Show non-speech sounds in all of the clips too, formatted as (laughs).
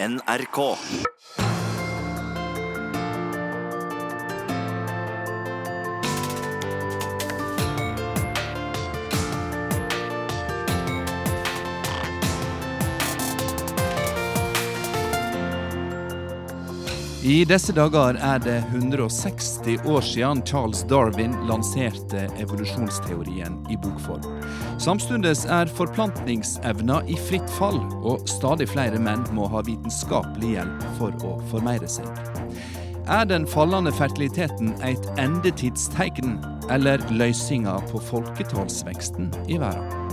NRK. I disse dager er det 160 år siden Charles Darwin lanserte evolusjonsteorien i bokform. Samtidig er forplantningsevna i fritt fall, og stadig flere menn må ha vitenskapelig hjelp for å formeire seg. Er den fallende fertiliteten et endetidstegn, eller løsninga på folketallsveksten i verden?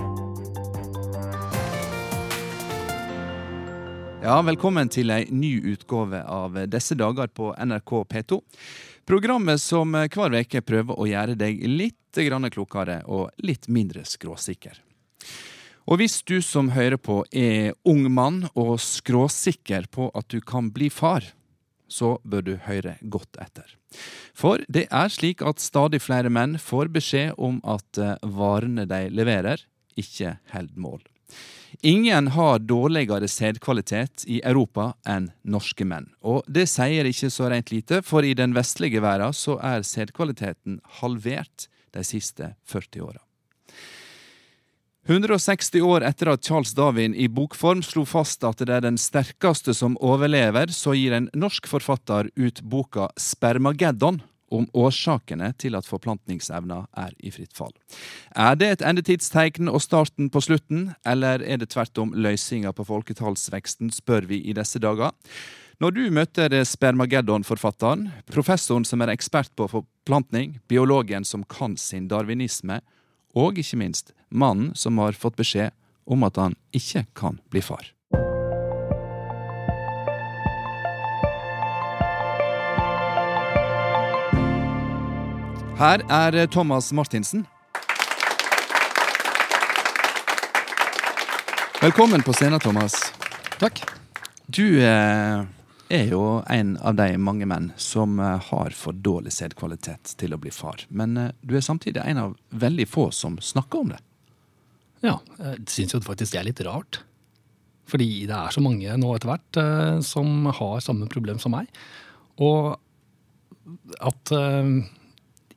Ja, velkommen til ei ny utgave av Disse dager på NRK P2. Programmet som hver uke prøver å gjøre deg litt grann klokere og litt mindre skråsikker. Og hvis du som hører på er ung mann og skråsikker på at du kan bli far, så bør du høre godt etter. For det er slik at stadig flere menn får beskjed om at varene de leverer, ikke holder mål. Ingen har dårligere sædkvalitet i Europa enn norske menn. Og det sier ikke så rent lite, for i den vestlige verden så er sædkvaliteten halvert de siste 40 åra. 160 år etter at Charles Darwin i bokform slo fast at det er den sterkeste som overlever, så gir en norsk forfatter ut boka Spermageddon om årsakene til at forplantningsevna er i fritt fall. Er det et endetidstegn og starten på slutten, eller er det tvert om løsninga på folketallsveksten, spør vi i disse dager. Når du møter Spermageddon-forfatteren, professoren som er ekspert på forplantning, biologen som kan sin darwinisme, og ikke minst mannen som har fått beskjed om at han ikke kan bli far. Her er Thomas Martinsen. Velkommen på scenen, Thomas. Takk. Du eh, er jo en av de mange menn som eh, har for dårlig sædkvalitet til å bli far. Men eh, du er samtidig en av veldig få som snakker om det. Ja, jeg syns jo faktisk det er litt rart. Fordi det er så mange nå etter hvert eh, som har samme problem som meg. Og at eh,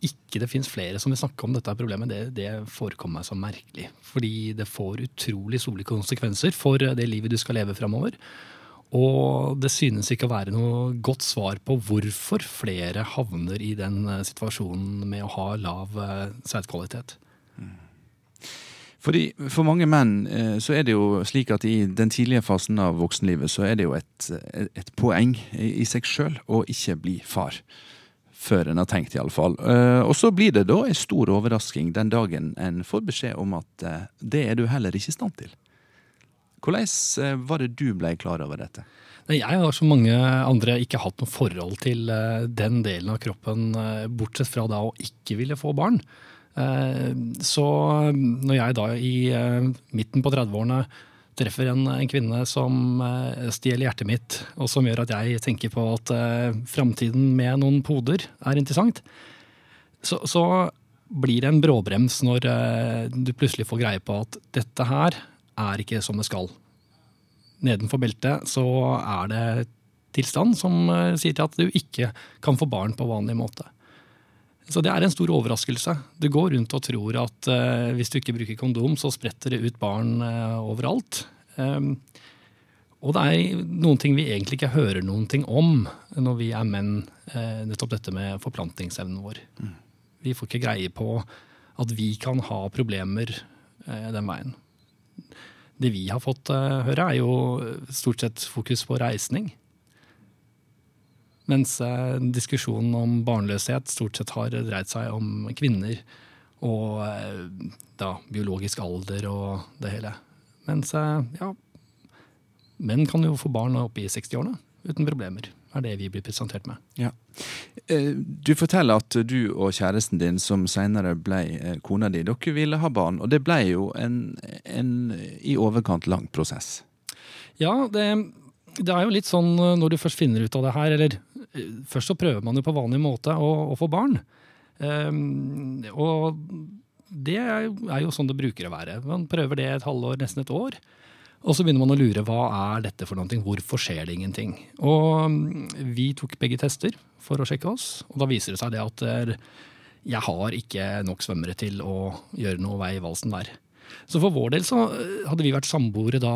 ikke det fins flere som vil snakke om dette problemet, det, det forekommer meg så merkelig. Fordi det får utrolig solige konsekvenser for det livet du skal leve framover. Og det synes ikke å være noe godt svar på hvorfor flere havner i den eh, situasjonen med å ha lav eh, sædkvalitet. Fordi For mange menn eh, så er det jo slik at i den tidlige fasen av voksenlivet så er det jo et, et poeng i seg sjøl å ikke bli far. Før en har tenkt, iallfall. Og så blir det da en stor overrasking den dagen en får beskjed om at det er du heller ikke i stand til. Hvordan uh, var det du ble klar over dette? Jeg har som mange andre ikke hatt noe forhold til den delen av kroppen, bortsett fra da å ikke ville få barn. Så når jeg da i midten på 30-årene treffer en, kvinne som stjeler hjertet mitt, og som gjør at jeg tenker på at framtiden med noen poder er interessant, så, så blir det en bråbrems når du plutselig får greie på at dette her er ikke som det skal. Nedenfor beltet så er det tilstand som uh, sier til at du ikke kan få barn på vanlig måte. Så det er en stor overraskelse. Du går rundt og tror at uh, hvis du ikke bruker kondom, så spretter det ut barn uh, overalt. Um, og det er noen ting vi egentlig ikke hører noen ting om når vi er menn. Uh, nettopp dette med forplantningsevnen vår. Mm. Vi får ikke greie på at vi kan ha problemer den veien. Det vi har fått høre, er jo stort sett fokus på reisning. Mens eh, diskusjonen om barnløshet stort sett har dreid seg om kvinner og eh, da, biologisk alder og det hele. Mens eh, ja, menn kan jo få barn opp i 60-årene uten problemer. Er det vi blir presentert med. Ja. Du forteller at du og kjæresten din, som senere ble kona di, dere ville ha barn. Og det ble jo en, en i overkant lang prosess. Ja, det, det er jo litt sånn når du først finner ut av det her, eller Først så prøver man jo på vanlig måte å, å få barn. Um, og det er jo sånn det bruker å være. Man prøver det et halvår, nesten et år. Og så begynner man å lure hva er dette for noe, hvorfor skjer det ingenting. Og mm, vi tok begge tester for å sjekke oss, og da viser det seg det at eh, jeg har ikke nok svømmere til å gjøre noe vei i valsen der. Så for vår del så eh, hadde vi vært samboere da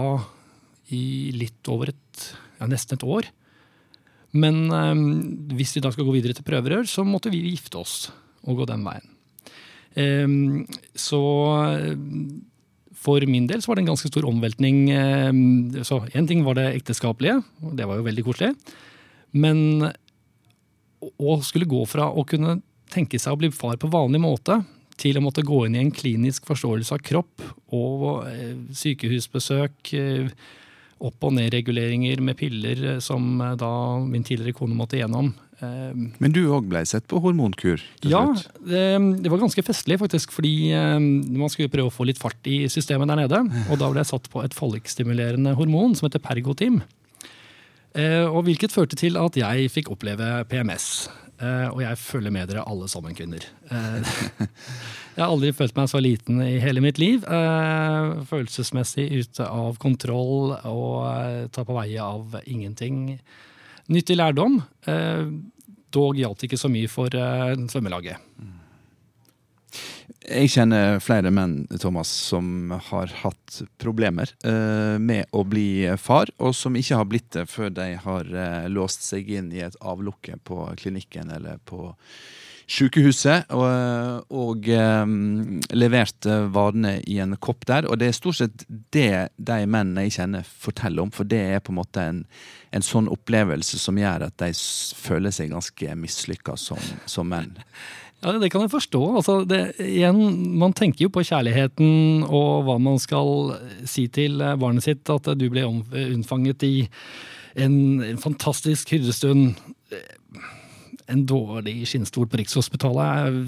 i litt over et, ja, nesten et år. Men um, hvis vi da skal gå videre til prøverør, så måtte vi gifte oss og gå den veien. Um, så for min del så var det en ganske stor omveltning. Um, så Én ting var det ekteskapelige, og det var jo veldig koselig. Men å skulle gå fra å kunne tenke seg å bli far på vanlig måte, til å måtte gå inn i en klinisk forståelse av kropp og eh, sykehusbesøk, eh, opp- og nedreguleringer med piller eh, som da min tidligere kone måtte gjennom. Men du òg ble sett på hormonkur? ja, det, det, var ganske festlig, faktisk. Fordi man skulle prøve å få litt fart i systemet der nede. Og da ble jeg satt på et follikstimulerende hormon som heter Pergotim. Og hvilket førte til at jeg fikk oppleve PMS. Og jeg følger med dere alle sammen, kvinner. (laughs) Jeg har aldri følt meg så liten i hele mitt liv. Følelsesmessig ute av kontroll og tar på veie av ingenting. Nyttig lærdom. Dog gjaldt ikke så mye for svømmelaget. Mm. Jeg kjenner flere menn Thomas, som har hatt problemer uh, med å bli far, og som ikke har blitt det før de har uh, låst seg inn i et avlukke på klinikken eller på sykehuset og, og um, leverte vadene i en kopp der. Og det er stort sett det de mennene jeg kjenner, forteller om, for det er på en måte en, en sånn opplevelse som gjør at de føler seg ganske mislykka som, som menn. Ja, Det kan jeg forstå. Altså, det, igjen, man tenker jo på kjærligheten og hva man skal si til barnet sitt. At du ble unnfanget i en, en fantastisk hyrdestund. En dårlig skinnstol på Rikshospitalet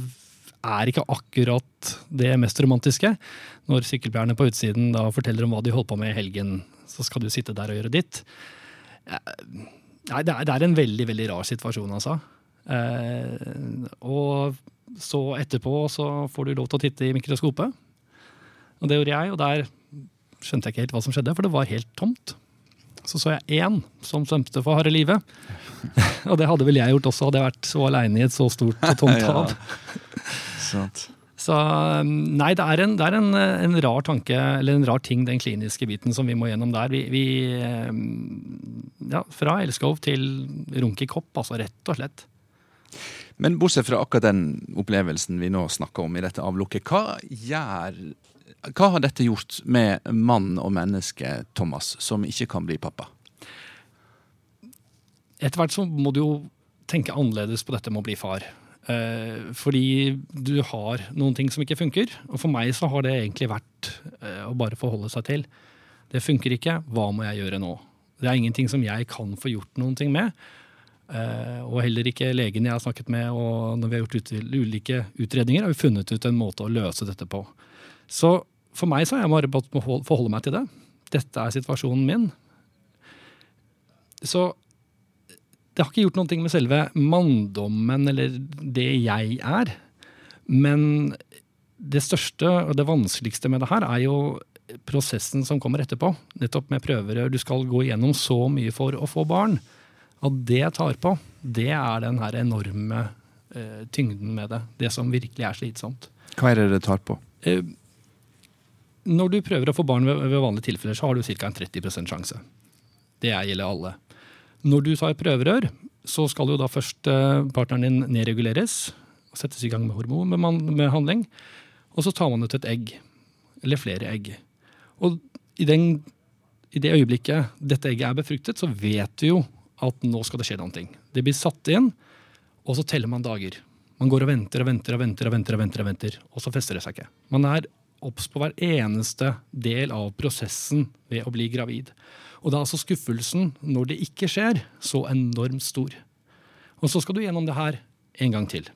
er ikke akkurat det mest romantiske. Når sykkelbærerne på utsiden da forteller om hva de holdt på med i helgen, så skal du sitte der og gjøre ditt. Nei, det er, det er en veldig, veldig rar situasjon, altså. Eh, og så etterpå så får du lov til å titte i mikroskopet. Og det gjorde jeg, og der skjønte jeg ikke helt hva som skjedde, for det var helt tomt. Så så jeg én som svømte for harde livet. (laughs) og det hadde vel jeg gjort også, hadde jeg vært så aleine i et så stort (laughs) og tomt hav. Så nei, det er, en, det er en, en, rar tanke, eller en rar ting, den kliniske biten som vi må gjennom der. Vi, vi ja, Fra elskov til runk i kopp, altså rett og slett. Men bortsett fra akkurat den opplevelsen vi nå snakker om i dette avlukket, hva gjør hva har dette gjort med mann og menneske, Thomas, som ikke kan bli pappa? Etter hvert så må du jo tenke annerledes på dette med å bli far. Eh, fordi du har noen ting som ikke funker. Og for meg så har det egentlig vært eh, å bare forholde seg til. Det funker ikke, hva må jeg gjøre nå? Det er ingenting som jeg kan få gjort noen ting med. Eh, og heller ikke legen jeg har snakket med, og når vi har gjort ut, ulike utredninger, har vi funnet ut en måte å løse dette på. Så for meg så har jeg bare forholde meg til det. Dette er situasjonen min. Så det har ikke gjort noe med selve manndommen eller det jeg er. Men det største og det vanskeligste med det her er jo prosessen som kommer etterpå. Nettopp med prøver. Du skal gå igjennom så mye for å få barn. At det tar på, det er den her enorme eh, tyngden med det. Det som virkelig er slitsomt. Hva er det det tar på? Eh, når du prøver å få barn ved, ved vanlige tilfeller, så har du ca. en 30% sjanse. Det gjelder alle. Når du tar prøverør, så skal jo da først eh, partneren din nedreguleres. og Settes i gang med hormonbehandling. Og så tar man ut et egg. Eller flere egg. Og i, den, i det øyeblikket dette egget er befruktet, så vet du jo at nå skal det skje noe. Det blir satt inn, og så teller man dager. Man går og venter og venter og venter, og venter, og venter, og venter, og så fester det seg ikke. Man er obs på hver eneste del av prosessen ved å bli gravid. Og da er altså skuffelsen når det ikke skjer, så enormt stor. Og så skal du gjennom det her en gang til.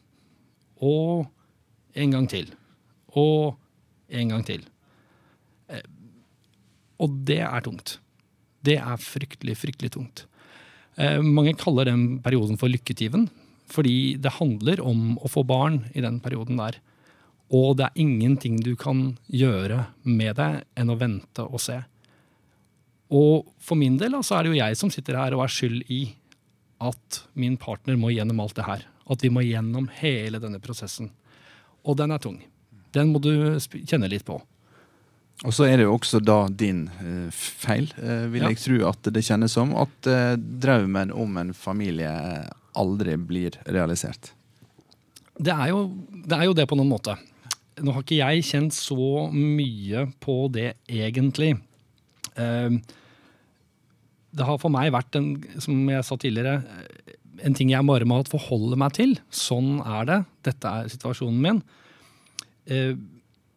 Og en gang til. Og en gang til. Eh, og det er tungt. Det er fryktelig, fryktelig tungt. Eh, mange kaller den perioden for lykketyven, fordi det handler om å få barn i den perioden der. Og det er ingenting du kan gjøre med det enn å vente og se. Og for min del så er det jo jeg som sitter her og er skyld i at min partner må gjennom alt det her. At vi må gjennom hele denne prosessen. Og den er tung. Den må du kjenne litt på. Og så er det jo også da din eh, feil, eh, vil Ja. jeg tro at det kjennes som, at eh, drømmen om en familie aldri blir realisert. Det er, jo, det er jo det på noen måte. Nå har ikke jeg kjent så mye på det egentlig. Eh, Det har for meg vært, en, som jeg sa tidligere, en ting jeg bare må forholde meg til. Sånn er det. Dette er situasjonen min. Eh,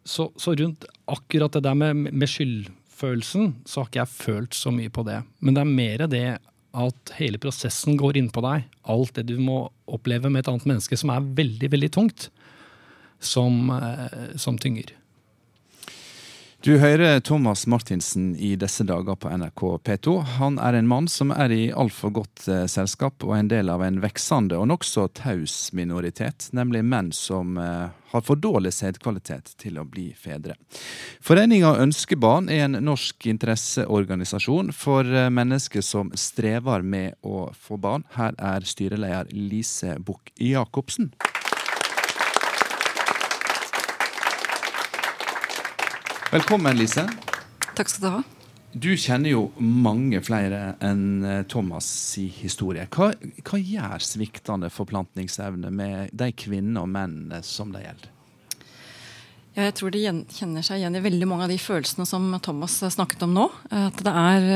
Så, så rundt akkurat det der med, med skyldfølelsen, så har ikke jeg følt så mye på det. Men det er mer det at hele prosessen går inn på deg. Alt det du må oppleve med et annet menneske som er veldig, veldig tungt, som, eh, som tynger. Du hører Thomas Martinsen i disse dager på NRK P2. Han er en mann som er i altfor godt eh, selskap og er en del av en veksende og nokså taus minoritet, nemlig menn som eh, har for dårlig sædkvalitet til å bli fedre. Foreninga Ønskebarn er en norsk interesseorganisasjon for eh, mennesker som strever med å få barn. Her er styreleder Lise Buch Jacobsen. Velkommen, Lise. Takk skal du ha. Du kjenner jo mange flere enn eh, Thomas' i historie. Hva, hva gjør sviktende forplantningsevne med de kvinner og menn som det gjelder? Ja, jeg tror de kjenner seg igjen i veldig mange av de følelsene som Thomas snakket om nå. At det er,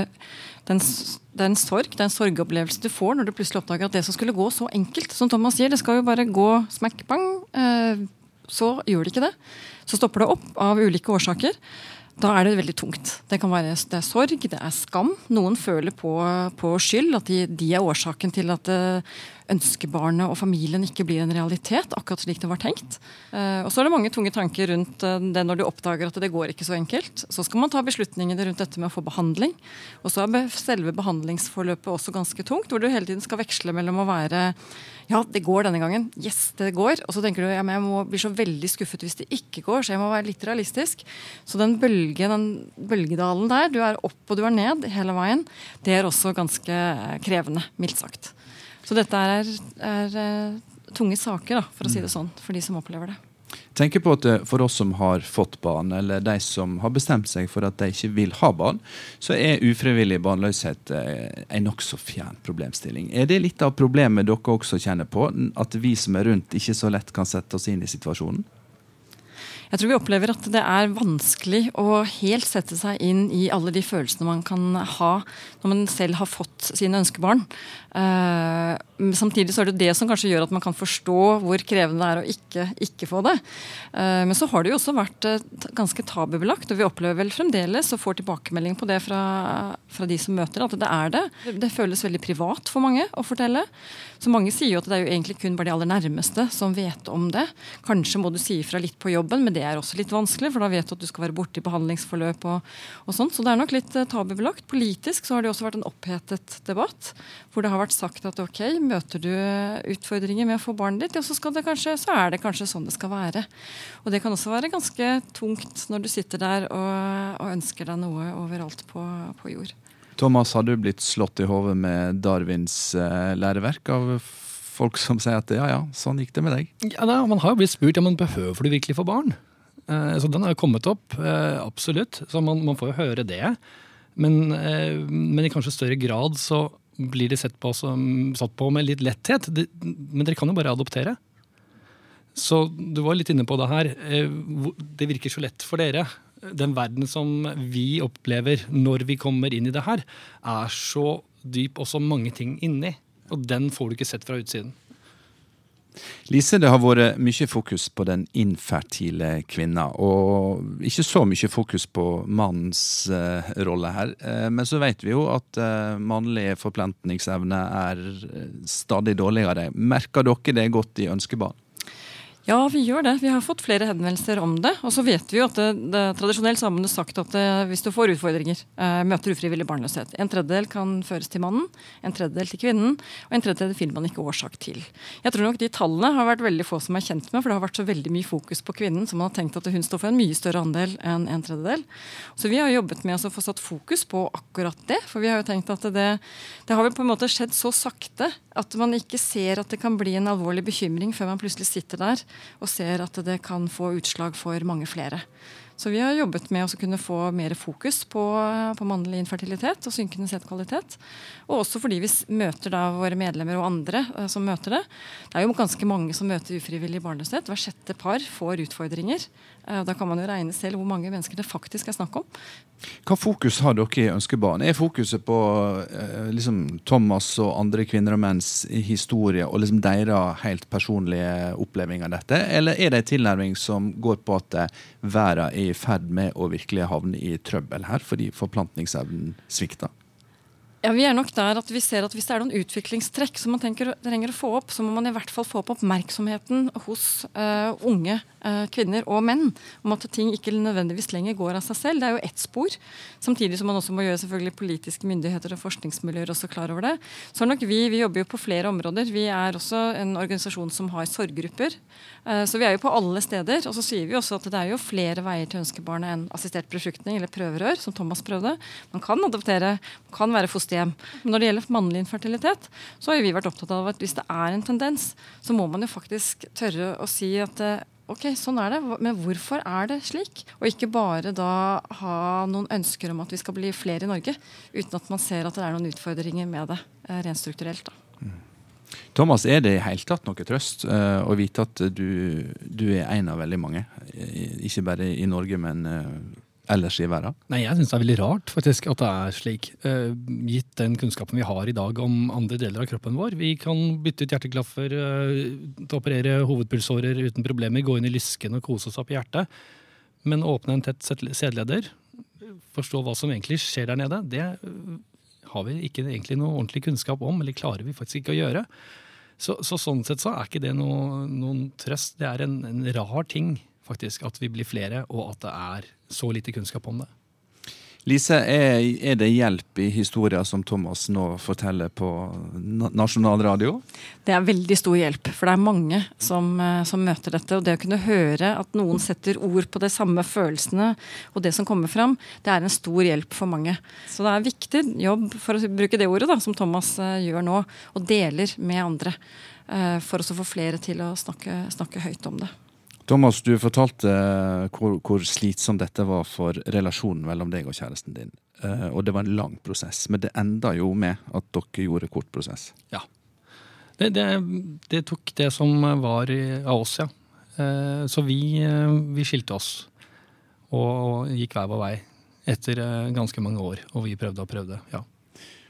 en, det er en sorg, det er en sorgopplevelse du får når du plutselig oppdager at det som skulle gå så enkelt, som Thomas sier, det skal jo bare gå smack bang, eh, så gjør det ikke det. Så stopper det opp av ulike årsaker. Da er det veldig tungt. Det kan være det er sorg, det er skam. Noen føler på, på skyld, at de, de er årsaken til at eh, ønskebarnet og familien ikke blir en realitet, akkurat slik det var tenkt. Eh, og så er det mange tunge tanker rundt eh, det når du oppdager at det går ikke så enkelt. Så skal man ta beslutningene rundt dette med å få behandling. Og så er selve behandlingsforløpet også ganske tungt, hvor du hele tiden skal veksle mellom å være ja, det går denne gangen. Yes, det går. Og så tenker du ja, men jeg må bli så veldig skuffet hvis det ikke går, så jeg må være litt realistisk. Så den bølgen, den bølgedalen der, du er opp og du er ned hele veien, det er også ganske eh, krevende, mildt sagt. Så dette er, er eh, tunge saker, da, for å si det sånn, for de som opplever det. Tenker på at eh, For oss som har fått barn, eller de som har bestemt seg for at de ikke vil ha barn, så er ufrivillig barnløshet eh, en nokså fjern problemstilling. Er det litt av problemet dere også kjenner på? At vi som er rundt, ikke så lett kan sette oss inn i situasjonen? Jeg tror vi opplever at det er vanskelig å helt sette seg inn i alle de følelsene man kan ha når man selv har fått sine ønskebarn. Men samtidig så er det det som kanskje gjør at man kan forstå hvor krevende det er å ikke, ikke få det. Eh, men så har det jo også vært eh, ganske tabubelagt, og vi opplever vel fremdeles og får tilbakemelding på det fra, fra de som møter, at det er det. Det føles veldig privat for mange å fortelle. Så mange sier jo at det er jo egentlig kun bare de aller nærmeste som vet om det. Kanskje må du si ifra litt på jobben, men det er også litt vanskelig, for da vet du at du skal være borte i behandlingsforløp og, og sånt. Så det er nok litt eh, tabubelagt. Politisk så har det også vært en opphetet debatt, hvor det har vært sagt at ok, møter du utfordringer med å få barnet ditt, ja, så, skal det kanskje, så er det kanskje sånn det skal være. Og det kan også være ganske tungt når du sitter der og, og ønsker deg noe overalt på, på jord. Thomas, har du blitt slått i hodet med Darwins eh, læreverk av folk som sier at ja, ja, sånn gikk det med deg? Ja, da, Man har jo blitt spurt ja, men behøver du virkelig få barn. Eh, så den har jo kommet opp, eh, absolutt. Så man, man får jo høre det. Men, eh, men i kanskje større grad så blir det sett på, som, satt på med litt letthet. De, men dere kan jo bare adoptere. Så du var litt inne på det her. eh, Det virker så lett for dere. Den verden som vi opplever når vi kommer inn i det her, er så dyp og så mange ting inni. Og den får du ikke sett fra utsiden. Lise, det har vært mye fokus på den infertile kvinna, og ikke så mye fokus på mannens eh, rolle her. Eh, men så vet vi jo at eh, mannlig forplantningsevne er eh, stadig dårligere. Merker dere det godt i ønskebarn? Ja, vi gjør det. Vi har fått flere henvendelser om det. Og så vet vi jo at det, det, tradisjonelt så har man sagt at det, hvis du får utfordringer, eh, møter ufrivillig barnløshet En tredjedel kan føres til mannen, en tredjedel til kvinnen, og en tredjedel finner man ikke årsak til. Jeg tror nok de tallene har vært veldig få som er kjent med, for det har vært så veldig mye fokus på kvinnen, så man har tenkt at hun står for en mye større andel enn en tredjedel. Så vi har jobbet med å få satt fokus på akkurat det, for vi har jo tenkt at det, det har vel på en måte skjedd så sakte at man ikke ser at det kan bli en alvorlig bekymring før man plutselig sitter der og ser at det kan få utslag for mange flere. Så vi har jobbet med å kunne få mer fokus på, på mannlig infertilitet og synkende sædkvalitet. Og også fordi vi møter da våre medlemmer og andre eh, som møter det. Det er jo ganske mange som møter ufrivillig barnløshet. Hver sjette par får utfordringer. Eh, da kan man jo regne selv hvor mange mennesker det faktisk er snakk om. Hva fokus har dere i Ønskebarn? Er fokuset på eh, liksom Thomas og andre kvinner og menns historie og liksom deres helt personlige oppleving av dette, eller er det en tilnærming som går på at verden er i ferd med å virkelig havne i trøbbel her fordi forplantningsevnen svikter? Ja, Vi er nok der at vi ser at hvis det er noen utviklingstrekk som man tenker, trenger å få opp, så må man i hvert fall få opp oppmerksomheten hos uh, unge uh, kvinner og menn om at ting ikke nødvendigvis lenger går av seg selv. Det er jo ett spor. Samtidig som man også må gjøre selvfølgelig politiske myndigheter og forskningsmiljøer også klar over det. Så er nok vi, vi jobber jo på flere områder. Vi er også en organisasjon som har sorggrupper. Uh, så vi er jo på alle steder. Og så sier vi også at det er jo flere veier til ønskebarnet enn assistert befruktning eller prøverør, som Thomas prøvde. Man kan adoptere, man kan være fosterhjem fosterhjem. Når det gjelder mannlig infertilitet, så har vi vært opptatt av at hvis det er en tendens, så må man jo faktisk tørre å si at eh, ok, sånn er det, men hvorfor er det slik? Og ikke bare da ha noen ønsker om at vi skal bli flere i Norge, uten at man ser at det er noen utfordringer med det eh, rent strukturelt. da. Mm. Thomas, er det i hele tatt noe trøst uh, å vite at du, du, er en av veldig mange? Ikke bare i Norge, men uh, ellers i verden? Nei, Jeg syns det er veldig rart faktisk at det er slik. Uh, gitt den kunnskapen vi har i dag om andre deler av kroppen vår. Vi kan bytte ut hjerteklaffer, uh, operere hovedpulsårer uten problemer, gå inn i lysken og kose oss opp i hjertet. Men åpne en tett sædleder, forstå hva som egentlig skjer der nede, det uh, har vi ikke egentlig noe ordentlig kunnskap om, eller klarer vi faktisk ikke å gjøre. Så, så sånn sett så er ikke det noe, noen trøst. Det er en, en rar ting faktisk, at vi blir flere, og at det er så lite kunnskap om det. Lise, er, er, det hjelp i historier som Thomas nå forteller på nasjonal radio? Det er veldig stor hjelp, for det er mange som, eh, som, møter dette. Og det å kunne høre at noen setter ord på de samme følelsene og det som kommer fram, det er en stor hjelp for mange. Så det er en viktig jobb, for å bruke det ordet, da, som Thomas uh, gjør nå, og deler med andre. Uh, for å få flere til å snakke, snakke høyt om det. Thomas, du fortalte eh, hvor, hvor slitsomt dette var for relasjonen mellom deg og kjæresten din. Uh, og det var en lang prosess, men det enda jo med at dere gjorde kort prosess. Ja. Det, det, det tok det som var av oss, ja. Uh, så vi, vi, skilte oss. Og gikk hver vår vei etter ganske mange år. Og vi prøvde og prøvde, ja.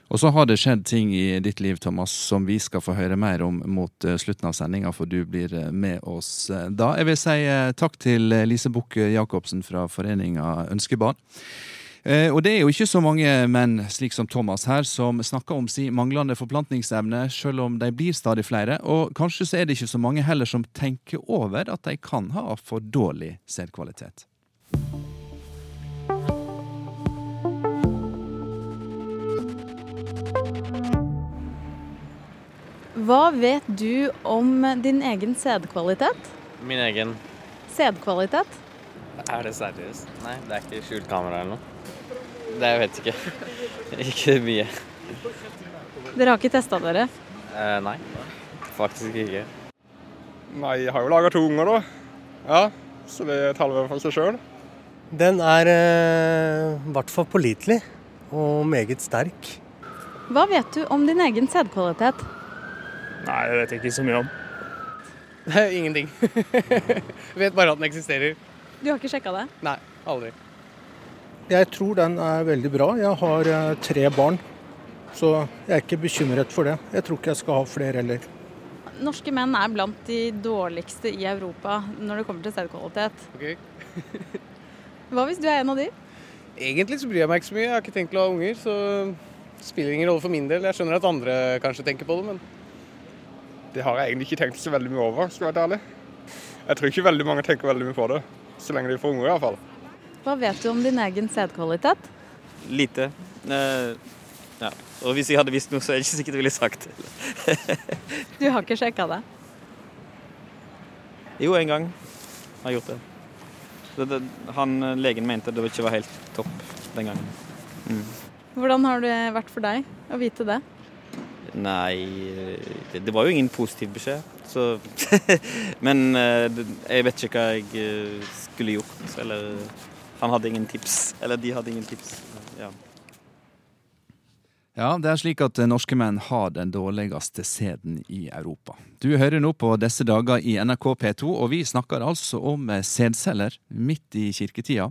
Og så har det skjedd ting i ditt liv, Thomas, som vi skal få høre mer om mot eh, slutten av sendinga, for du blir eh, med oss eh, da. Jeg vil si takk til Lise Buch Jacobsen fra foreninga Ønskebarn. Og det er jo ikke så mange menn slik som Thomas her som snakker om sin manglende forplantningsevne, selv om de blir stadig flere. Og kanskje så er det ikke så mange heller som tenker over at de kan ha for dårlig sædkvalitet. Hva vet du om din egen sædkvalitet? Min egen Sædkvalitet? Er det seriøst? Nei, det er ikke skjult kamera eller noe. Det jeg vet ikke. (laughs) ikke mye. Dere har ikke testa dere? Eh, nei, faktisk ikke. Nei, jeg har jo laga to unger, da. Ja, Så det taler for seg sjøl. Den er eh, hvert fall pålitelig og meget sterk. Hva vet du om din egen sædkvalitet? Nei, det vet jeg ikke så mye om. Det er Ingenting. jeg (laughs) vet bare at den eksisterer. Du har ikke sjekka det? Nei, aldri. Jeg tror den er veldig bra. Jeg har eh, tre barn, så jeg er ikke bekymret for det. Jeg tror ikke jeg skal ha flere heller. Norske menn er blant de dårligste i Europa når det kommer til sædkvalitet. Okay. (laughs) Hva hvis du er en av de? Egentlig så bryr jeg meg ikke så mye. Jeg har ikke tenkt å ha unger, så det spiller ingen rolle for min del. Jeg skjønner at andre kanskje tenker på det, men det har jeg egentlig ikke tenkt så veldig mye over, skal jeg være ærlig. Jeg tror ikke veldig mange tenker veldig mye på det. Så lenge de får unger, iallfall. Hva vet du om din egen sædkvalitet? Lite. Uh, ja. Og hvis jeg hadde visst noe, så er det ikke sikkert jeg ville sagt det. Du har ikke sjekka det? Jo, en gang har jeg gjort det. det, det han, legen mente det ikke var helt topp den gangen. Mm. Hvordan har det vært for deg å vite det? Nei, det, det var jo ingen positiv beskjed. Så (laughs) Men eh, jeg vet ikke hva jeg eh, skulle gjort. Eller han hadde ingen tips. Eller de hadde ingen tips. Ja. Ja, det er slik at norske menn har den dårligste sæden i Europa. Du hører nå på disse dager i NRK P2, og vi snakker altså om sædceller midt i kirketida.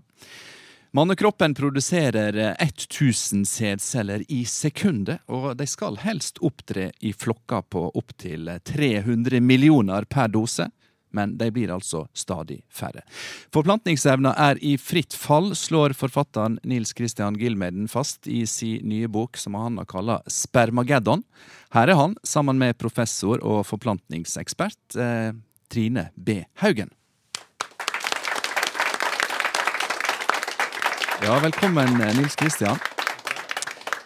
Mannekroppen produserer 1000 sædceller i sekundet, og de skal helst opptre i flokker på opptil 300 millioner per dose. Men de blir altså stadig færre. Forplantningsevna er i fritt fall, slår forfatteren Nils Christian Gilmeden fast i sin nye bok som han har kalla Spermageddon. Her er han sammen med professor og forplantningsekspert eh, Trine B. Haugen. Ja, velkommen, Nils Kristian.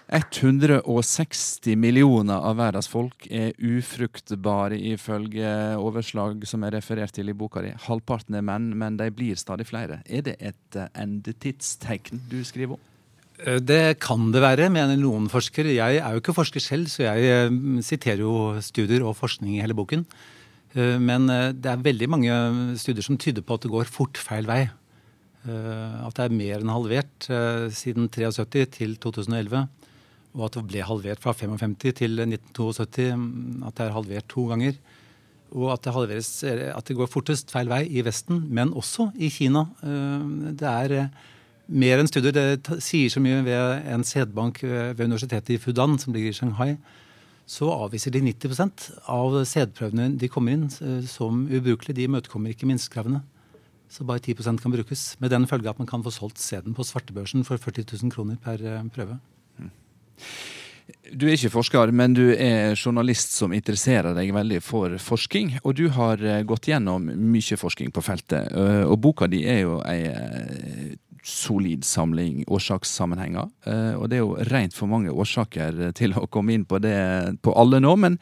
160 millioner av verdens folk er ufruktbare, ifølge overslag som er referert til i boka di. Halvparten er menn, men de blir stadig flere. Er det et eh, endetidstegn du skriver om? Eh, Det kan det være, mener noen forskere. Jeg er jo ikke forsker selv, så jeg eh, siterer jo studier og forskning i hele boken. Eh, Men eh, det er veldig mange studier som tyder på at det går fort feil vei. Eh, At det er mer enn halvert eh, siden 73 til 2011. Og at det ble halvert fra 55 til 1972. mm, At det er halvert to ganger. Og at det, halveres, eh, at det går fortest feil vei i Vesten, men også i Kina. Det er mer enn studier. Det sier så mye ved en sædbank ved universitetet i Fudan, som ligger i Shanghai. Så avviser de 90% av sædprøvene de kommer inn som ubrukelige. De imøtekommer ikke minstekravene. Så bare 10 kan brukes. Med den følge at man kan få solgt sæden på svartebørsen for 40 000 kroner per eh, prøve. Du er ikke forsker, men du er journalist som interesserer deg veldig for forskning. Og du har eh, gått gjennom mye forskning på feltet. Eh, Og boka di er jo ei solid samling årsakssammenhenger. Og det er jo rent for mange årsaker til å komme inn på det på alle nå. Men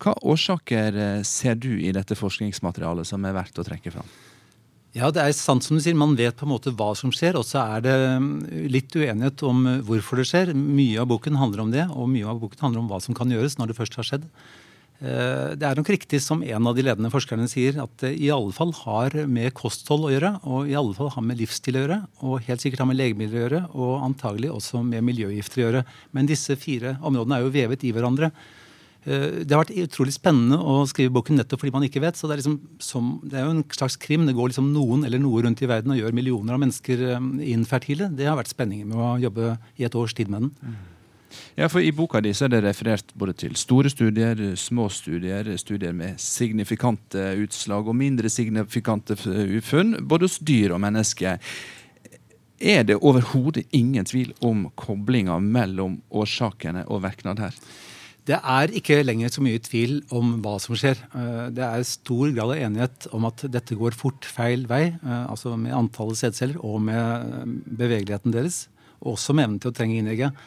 hva årsaker ser du i dette forskningsmaterialet som er verdt å trekke fram? Ja, det er sant som du sier. Man vet på en måte hva som skjer, og så er det mm, litt uenighet om eh, hvorfor det skjer. Mye av boken handler om det, og mye av boken handler om hva som kan gjøres når det først har skjedd. Eh, Det er nok riktig som en av de ledende forskerne sier, at det i alle fall har med kosthold å gjøre, og i alle fall har med livsstil å gjøre, og helt sikkert har med legemidler å gjøre, og antagelig også med miljøgifter å gjøre. Men disse fire områdene er jo vevet i hverandre. Eh, Det har vært utrolig spennende å skrive boken nettopp fordi man ikke vet. så Det er, liksom som, det er jo en slags krim. Det går liksom noen eller noe rundt i verden og gjør millioner av mennesker eh, infertile. Det har vært spenningen med å jobbe i et års tid med den. Ja, for I boka di er det referert både til store studier, små studier, studier med signifikante utslag og mindre signifikante funn, både hos dyr og mennesker. Er det overhodet ingen tvil om koblinga mellom årsakene og virknad her? Det er ikke lenger så mye tvil om hva som skjer. Eh, Det er stor grad av enighet om at dette går fort feil vei, eh, altså med antallet sædceller og med eh, bevegeligheten deres, og også med evnen til å trenge innlegget.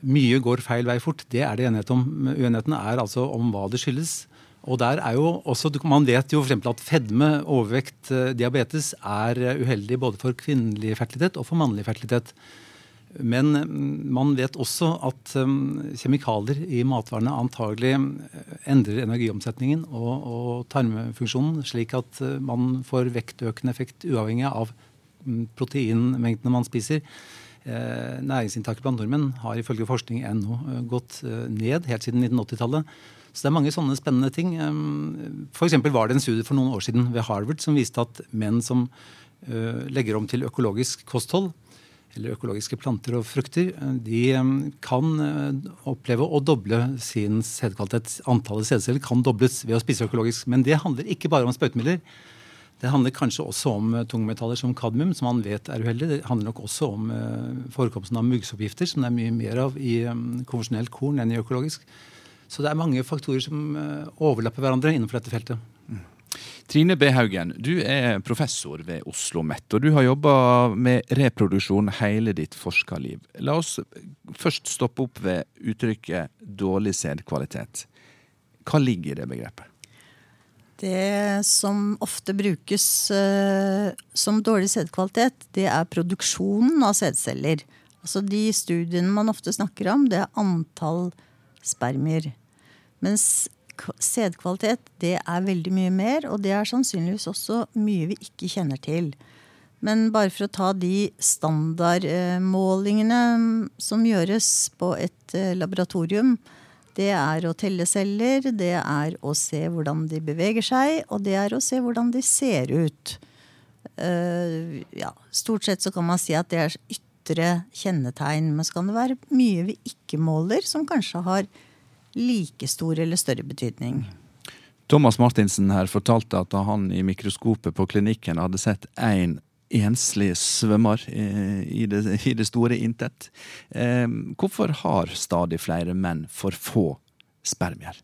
Mye går feil vei fort, det er det enighet om. Uenigheten er altså om hva det skyldes. Og der er jo også, Man vet jo f.eks. at fedme, overvekt, diabetes er uheldig både for kvinnelig fertilitet og for mannlig fertilitet. Men mm, man vet også at mm, kjemikalier i matvarene antagelig eh, endrer energiomsetningen og, og tarmfunksjonen, slik at eh, man får vektøkende effekt uavhengig av mm, proteinmengdene man spiser. Eh, næringsinntaket blant nordmenn har ifølge forskning ennå gått ned helt siden 1980-tallet. Så det er mange sånne spennende ting. F.eks. var det en studie for noen år siden ved Harvard som viste at menn som legger om til økologisk kosthold, eller økologiske planter og frukter, eh, de eh, kan eh, oppleve å doble sin sædkvalitet. Antallet sædceller kan dobles ved å spise økologisk. Men det handler ikke bare om sprøytemidler. Det handler kanskje også om tungmetaller som kadmium, som man vet er uheldig. Det handler nok også om forekomsten av muggsoppgifter, som det er mye mer av i konvensjonelt korn enn i økologisk. Så det er mange faktorer som overlapper hverandre innenfor dette feltet. Trine B. Haugen, du er professor ved Oslo OsloMet, og du har jobba med reproduksjon hele ditt forskerliv. La oss først stoppe opp ved uttrykket dårlig sædkvalitet. Hva ligger i det begrepet? Det som ofte brukes uh, som dårlig sædkvalitet, det er produksjonen av sædceller. Altså de studiene man ofte snakker om, det er antall spermier. Mens sædkvalitet, det er veldig mye mer, og det er sannsynligvis også mye vi ikke kjenner til. Men bare for å ta de standardmålingene som gjøres på et eh, laboratorium, det er å telle celler, det er å se hvordan de beveger seg, og det er å se hvordan de ser ut. Uh, ja, stort sett så kan man si at det er ytre kjennetegn. Men så kan det være mye vi ikke måler, som kanskje har like stor eller større betydning. Thomas Martinsen her fortalte at han i mikroskopet på klinikken hadde sett én enslig svømmer i det, i det store intet. Hvorfor har stadig flere menn for få spermier?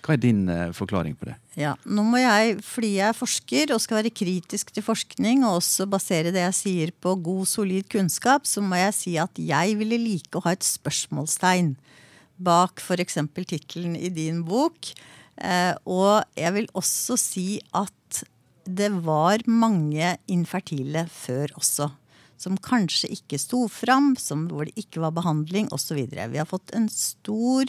Hva er din eh, forklaring på det? Ja, nå må jeg, Fordi jeg er forsker og skal være kritisk til forskning, og også basere det jeg sier på god, solid kunnskap, så må jeg si at jeg ville like å ha et spørsmålstegn bak f.eks. tittelen i din bok. Eh, og jeg vil også si at det var mange infertile før også. Som kanskje ikke sto fram, hvor det ikke var behandling osv. Vi har fått en stor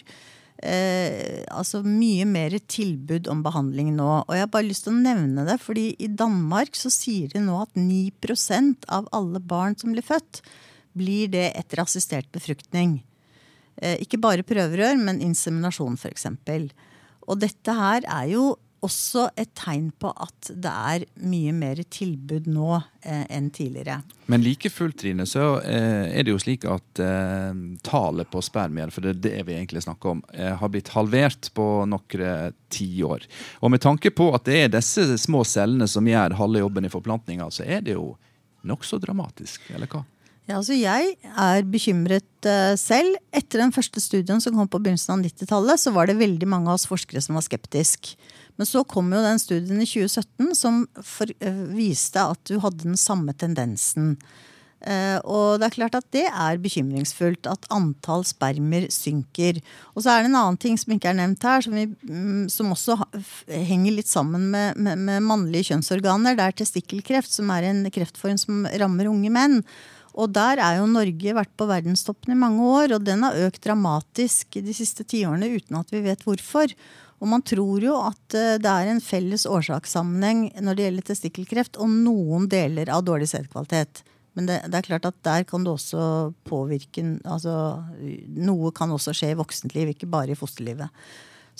eh, Altså mye mer tilbud om behandling nå. Og jeg har bare lyst til å nevne det, fordi i Danmark så sier de nå at 9% av alle barn som blir født, blir det etter assistert befruktning. Eh, ikke bare prøverør, men inseminasjon f.eks. Og dette her er jo også et tegn på at det er mye mer tilbud nå eh, enn tidligere. Men like fullt, Trine, så eh, er det jo slik at eh, tallet på spermier, for det er det vi egentlig snakker om, eh, har blitt halvert på noen tiår. Og med tanke på at det er disse små cellene som gjør halve jobben i forplantninga, så er det jo nokså dramatisk, eller hva? Ja, altså Jeg er bekymret uh, selv. Etter den første studien som kom på begynnelsen av 90-tallet, så var det veldig mange av oss forskere som var skeptiske. Men så kom jo den studien i 2017 som for, uh, viste at du hadde den samme tendensen. Uh, og det er klart at det er bekymringsfullt at antall spermer synker. Og så er det en annen ting som ikke er nevnt her, som, vi, um, som også henger litt sammen med, med, med, mannlige kjønnsorganer. Det er testikkelkreft, som er en kreftform som rammer unge menn. Og der er jo Norge vært på verdenstoppen i mange år, og den har økt dramatisk de siste tiårene uten at vi vet hvorfor. Og man tror jo at eh, det er en felles årsakssammenheng når det gjelder testikkelkreft, og noen deler av dårlig sædkvalitet. Men det, det, er klart at der kan det også påvirke altså, Noe kan også skje i voksentliv, ikke bare i fosterlivet.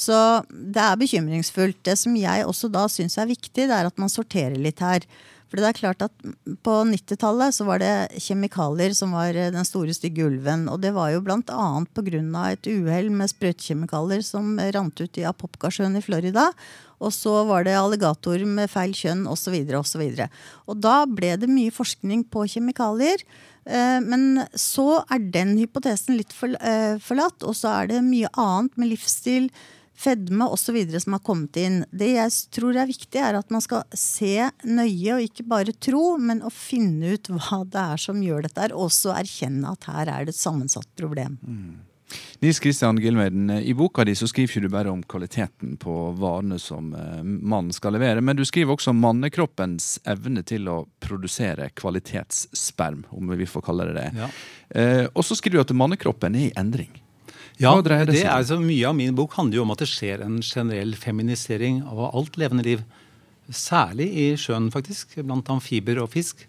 Så det er bekymringsfullt. Det som jeg også da syns er viktig, det er at man sorterer litt her. For det er klart at På 90-tallet så var det kjemikalier som var eh, den store stygge ulven. Og det var jo bl.a. pga. et uhell med sprøytekjemikalier som rant ut i Apopkasjøen i Florida. Og så var det alligatorer med feil kjønn osv. osv. Og, og da ble det mye forskning på kjemikalier. Eh, men så er den hypotesen litt eh, forlatt, og så er det mye annet med livsstil fedme osv. som har kommet inn. Det jeg tror er viktig, er at man skal se nøye og ikke bare tro, men å finne ut hva det er som gjør dette, og også erkjenne at her er det et sammensatt problem. Mm. Nils Kristian Gilmeiden, I boka di så skriver ikke du bare om kvaliteten på varene som eh, mannen skal levere, men du skriver også om mannekroppens evne til å produsere kvalitetssperm, om vi får kalle det det. Ja. Eh, og så skriver du at mannekroppen er i endring. Ja, det, er så Mye av min bok handler jo om at det skjer en generell feminisering av alt levende liv. Særlig i sjøen, faktisk, blant amfiber og fisk.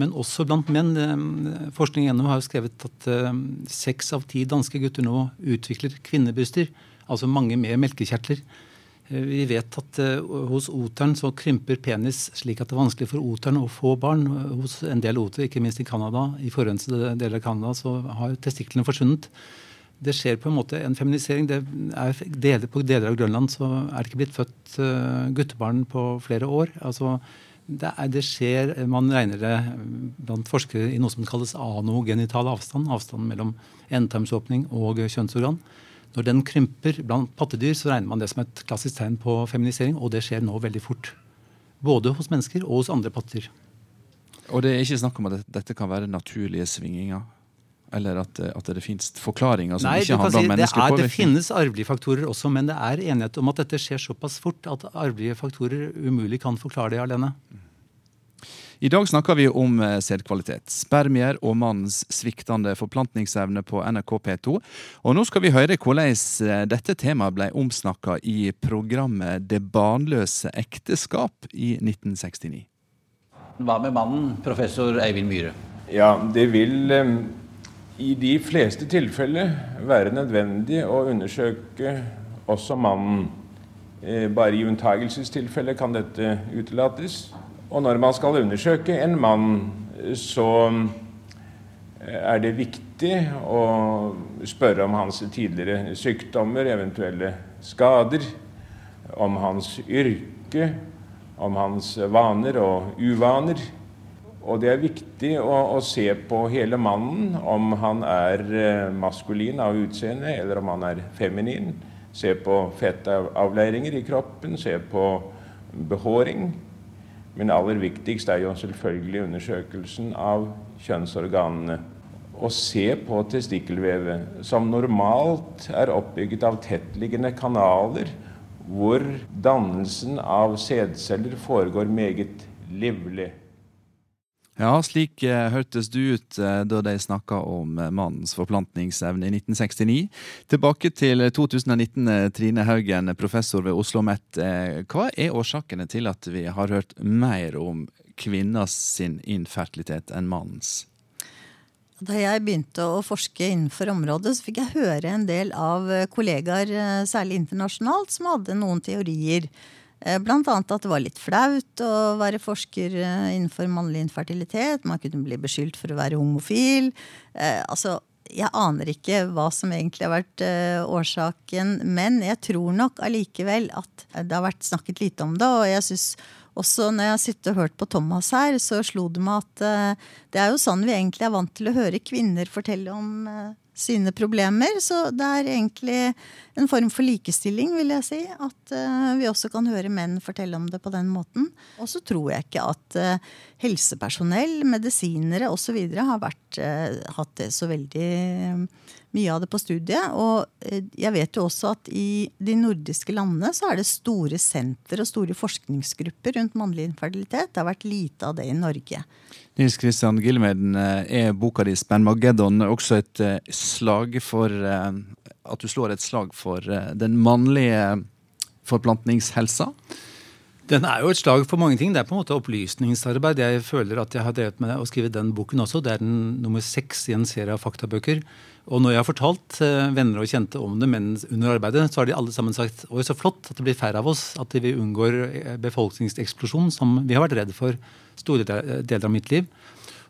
Men også blant menn. Eh, forskning gjennom har jo skrevet at eh, seks av ti danske gutter nå utvikler kvinnebryster. Altså mange med melkekjertler. Eh, vi vet at hos oteren så krymper penis slik at det er vanskelig for oteren å få barn. Hos en del oter, ikke minst i Canada, i forurensede deler av Canada, så har testiklene forsvunnet det skjer på en måte en feminisering. Det er deler, på deler av Grønland så er det ikke blitt født uh, guttebarn på flere år. altså det, er, det, skjer, Man regner det blant forskere i noe som kalles anogenital avstand. Avstanden mellom endetarmsåpning og kjønnsorgan. Når den krymper blant pattedyr, så regner man det som et klassisk tegn på feminisering, og det skjer nå veldig fort. Både hos mennesker og hos andre pattedyr. Og det er ikke snakk om at dette kan være naturlige svingninger? Eller at, at det finnes forklaringer som Nei, ikke handler si, om menneskelig det, er, påvirkning? det finnes arvelige faktorer også, men det er enighet om at dette skjer såpass fort at arvelige faktorer umulig kan forklare det alene. I dag snakker vi om eh, sædkvalitet, spermier og mannens sviktende forplantningsevne på NRK P2. Og nå skal vi høre hvordan eh, dette temaet ble omsnakka i programmet Det barnløse ekteskap i 1969. Hva med mannen, professor Eivind Myhre? Ja, det vil eh, i de fleste tilfeller være nødvendig å undersøke også mannen. Eh, bare i unntagelsestilfeller kan dette utelates. Og når man skal undersøke en mann, så eh, er det viktig å spørre om hans tidligere sykdommer, eventuelle skader, om hans yrke, om hans vaner og uvaner. Og det er viktig å, å, se på hele mannen, om han er eh, maskulin av utseende eller om han er feminin. Se på fettavleiringer i kroppen, se på behåring. Men aller viktigst er jo selvfølgelig undersøkelsen av kjønnsorganene. Å se på testikkelvevet, som normalt er oppbygget av tettliggende kanaler, hvor dannelsen av sædceller foregår meget livlig. Ja, slik eh, hørtes du ut eh, da de snakka om eh, mannens forplantningsevne i 1969. Tilbake til 2019, eh, Trine Haugen, professor ved Oslo OsloMet. Eh, hva er årsakene til at vi har hørt mer om kvinners sin infertilitet enn mannens? Da jeg begynte å forske innenfor området, så fikk jeg høre en del av eh, kollegaer, særlig internasjonalt, som hadde noen teorier blant annet at det var litt flaut å være forsker eh, innenfor mannlig infertilitet. Man kunne bli beskyldt for å være homofil. Eh, altså, jeg aner ikke hva som egentlig har vært årsaken, men jeg tror nok allikevel at det har vært snakket lite om det. Og jeg synes også når jeg har og hørt på Thomas her, så slo det meg at det er jo sånn vi egentlig er vant til å høre kvinner fortelle om sine problemer. Så det er egentlig en form for likestilling, vil jeg si. At uh, vi også kan høre menn fortelle om det på den måten. Og så tror jeg ikke at uh, helsepersonell, medisinere osv. har vært, uh, hatt det så veldig mye av det på studiet. Og jeg vet jo også at i de nordiske landene så er det store senter og store forskningsgrupper rundt mannlig infertilitet. Det har vært lite av det i Norge. Nils Kristian Gilmeden, er boka di 'Spenmageddon' også et slag for At du slår et slag for den mannlige forplantningshelsa? Den er jo et slag for mange ting. Det er på en måte opplysningsarbeid. Jeg føler at jeg har drevet med å skrive den boken også. Det er den nummer seks i en serie av faktabøker. Og når jeg har fortalt eh, venner og kjente om det men under arbeidet, så har de alle sammen sagt oi, så flott at det blir færre av oss. At vi unngår eh, befolkningseksplosjon, som vi har vært redd for store deler av mitt liv.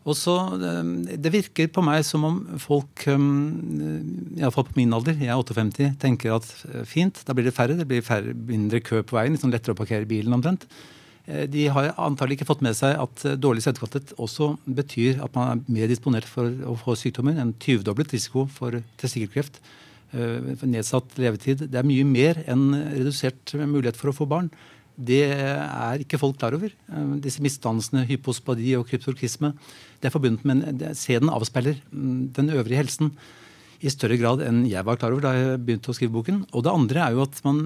Og så, eh, Det virker på meg som om folk, iallfall på min alder, jeg er 58, tenker at fint, da blir det færre. Det blir færre, mindre kø på veien, liksom lettere å parkere bilen omtrent. Eh, de har antagelig ikke fått med seg at eh, dårlig sædkvalitet også betyr at man er mer disponert for å få sykdommer. En 20-doblet risiko for testikkelkreft. Eh, nedsatt levetid. Det er mye mer enn redusert mulighet for å få barn. Det er ikke folk klar over. Disse misdannelsene, hypospadi og kryptorkisme, det er forbundet med Sæden avspeiler mm, den øvrige helsen i større grad enn jeg var klar over da jeg begynte å skrive boken. Og det andre er jo at man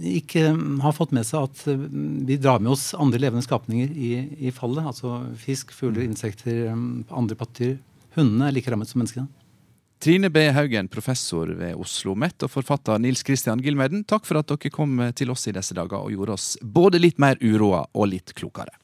ikke har fått med seg at eh, vi drar med oss andre levende skapninger i, i fallet. Altså fisk, fugler, insekter, andre pattedyr. Hundene er like rammet som menneskene. Trine B. Haugen, professor ved Oslo OsloMet, og forfatter Nils Christian Gilmeden, takk for at dere kom til oss i disse dager og gjorde oss både litt mer uroa og litt klokere.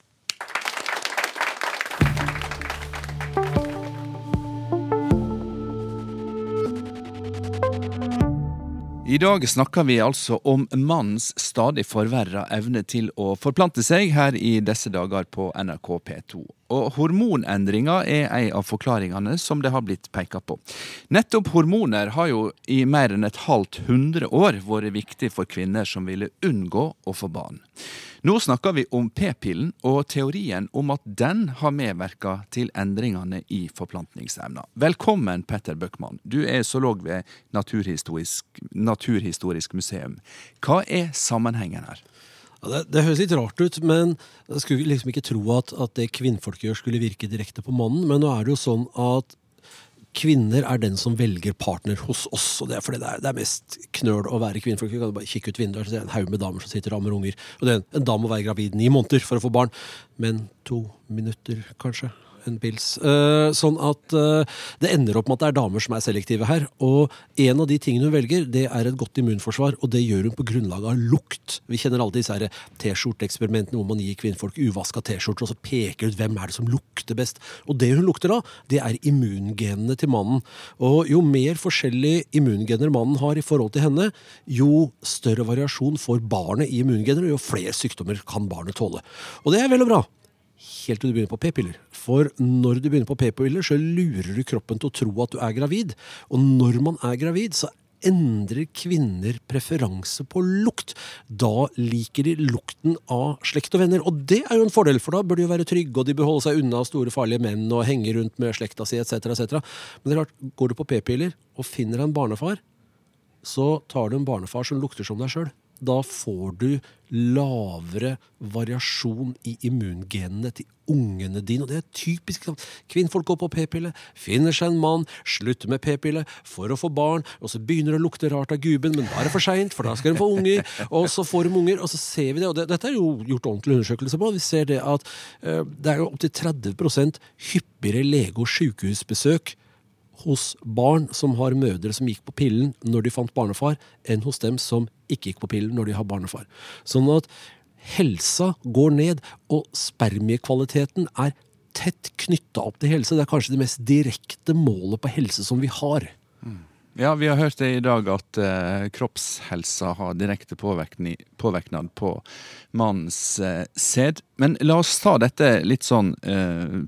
I dag snakker vi altså om mannens stadig forverra evne til å forplante seg her i disse dager på NRK P2. Og hormonendringer er en av forklaringene som det har blitt peka på. Nettopp hormoner har jo i mer enn et halvt hundre år vært viktig for kvinner som ville unngå å få barn. Nå snakker vi om p-pillen og teorien om at den har medvirka til endringene i forplantningsevna. Velkommen, Petter Bøckmann. Du er zoolog ved Naturhistorisk, Naturhistorisk museum. Hva er sammenhengen her? Ja, det, det høres litt rart ut, men jeg skulle liksom ikke tro at, at det kvinnfolk gjør, skulle virke direkte på mannen. Men nå er det jo sånn at kvinner er den som velger partner hos oss. og Det er fordi det er, det er mest knøl å være kvinnfolk. Vi kan bare kikke ut vinduet, så er en haug med damer som sitter og ammer unger. Og det er en, en dame må være gravid ni måneder for å få barn. Men to minutter, kanskje. En pils. Eh, sånn at eh, det ender opp med at det er damer som er selektive her. Og en av de tingene hun velger, det er et godt immunforsvar, og det gjør hun på grunnlag av lukt. Vi kjenner alle disse T-skjorteeksperimentene hvor man gir kvinnfolk uvaska T-skjorter, og så peker ut hvem er det som lukter best. Og det hun lukter av, det er immungenene til mannen. Og jo mer forskjellige immungener mannen har i forhold til henne, jo større variasjon får barnet i immungener, og jo flere sykdommer kan barnet tåle. Og det er vel og bra helt til du begynner på p-piller. For når du begynner på p-piller, så lurer du kroppen til å tro at du er gravid. Og når man er gravid, så endrer kvinner preferanse på lukt. Da liker de lukten av slekt og venner. Og det er jo en fordel, for da bør de jo være trygge, og de bør holde seg unna store, farlige menn og henge rundt med slekta si etc. etc. Men det er klart, går du på p-piller og finner en barnefar, så tar du en barnefar som lukter som deg sjøl. Da får du lavere variasjon i immungenene til ungene dine. Og det er typisk. Kvinnfolk går på p-pille, finner seg en mann, slutter med p-pille for å få barn, og så begynner det å lukte rart av guben, men da er det for seint, for da skal de få unger. Og så får de unger, og så ser vi det. Og det, dette er jo gjort ordentlig undersøkelse på. Vi ser det at uh, det er jo opptil 30 hyppigere lege- og sykehusbesøk hos barn som har mødre som gikk på pillen når de fant barnefar, enn hos dem som ikke gikk på pillen når de har barnefar. Sånn at helsa går ned, og spermiekvaliteten er tett knytta opp til helse. Det er kanskje det mest direkte målet på helse som vi har. Ja, vi har hørt det i dag at eh, kroppshelsa har direkte påvirkning, på mannens eh, sæd. Men la oss ta dette litt sånn eh,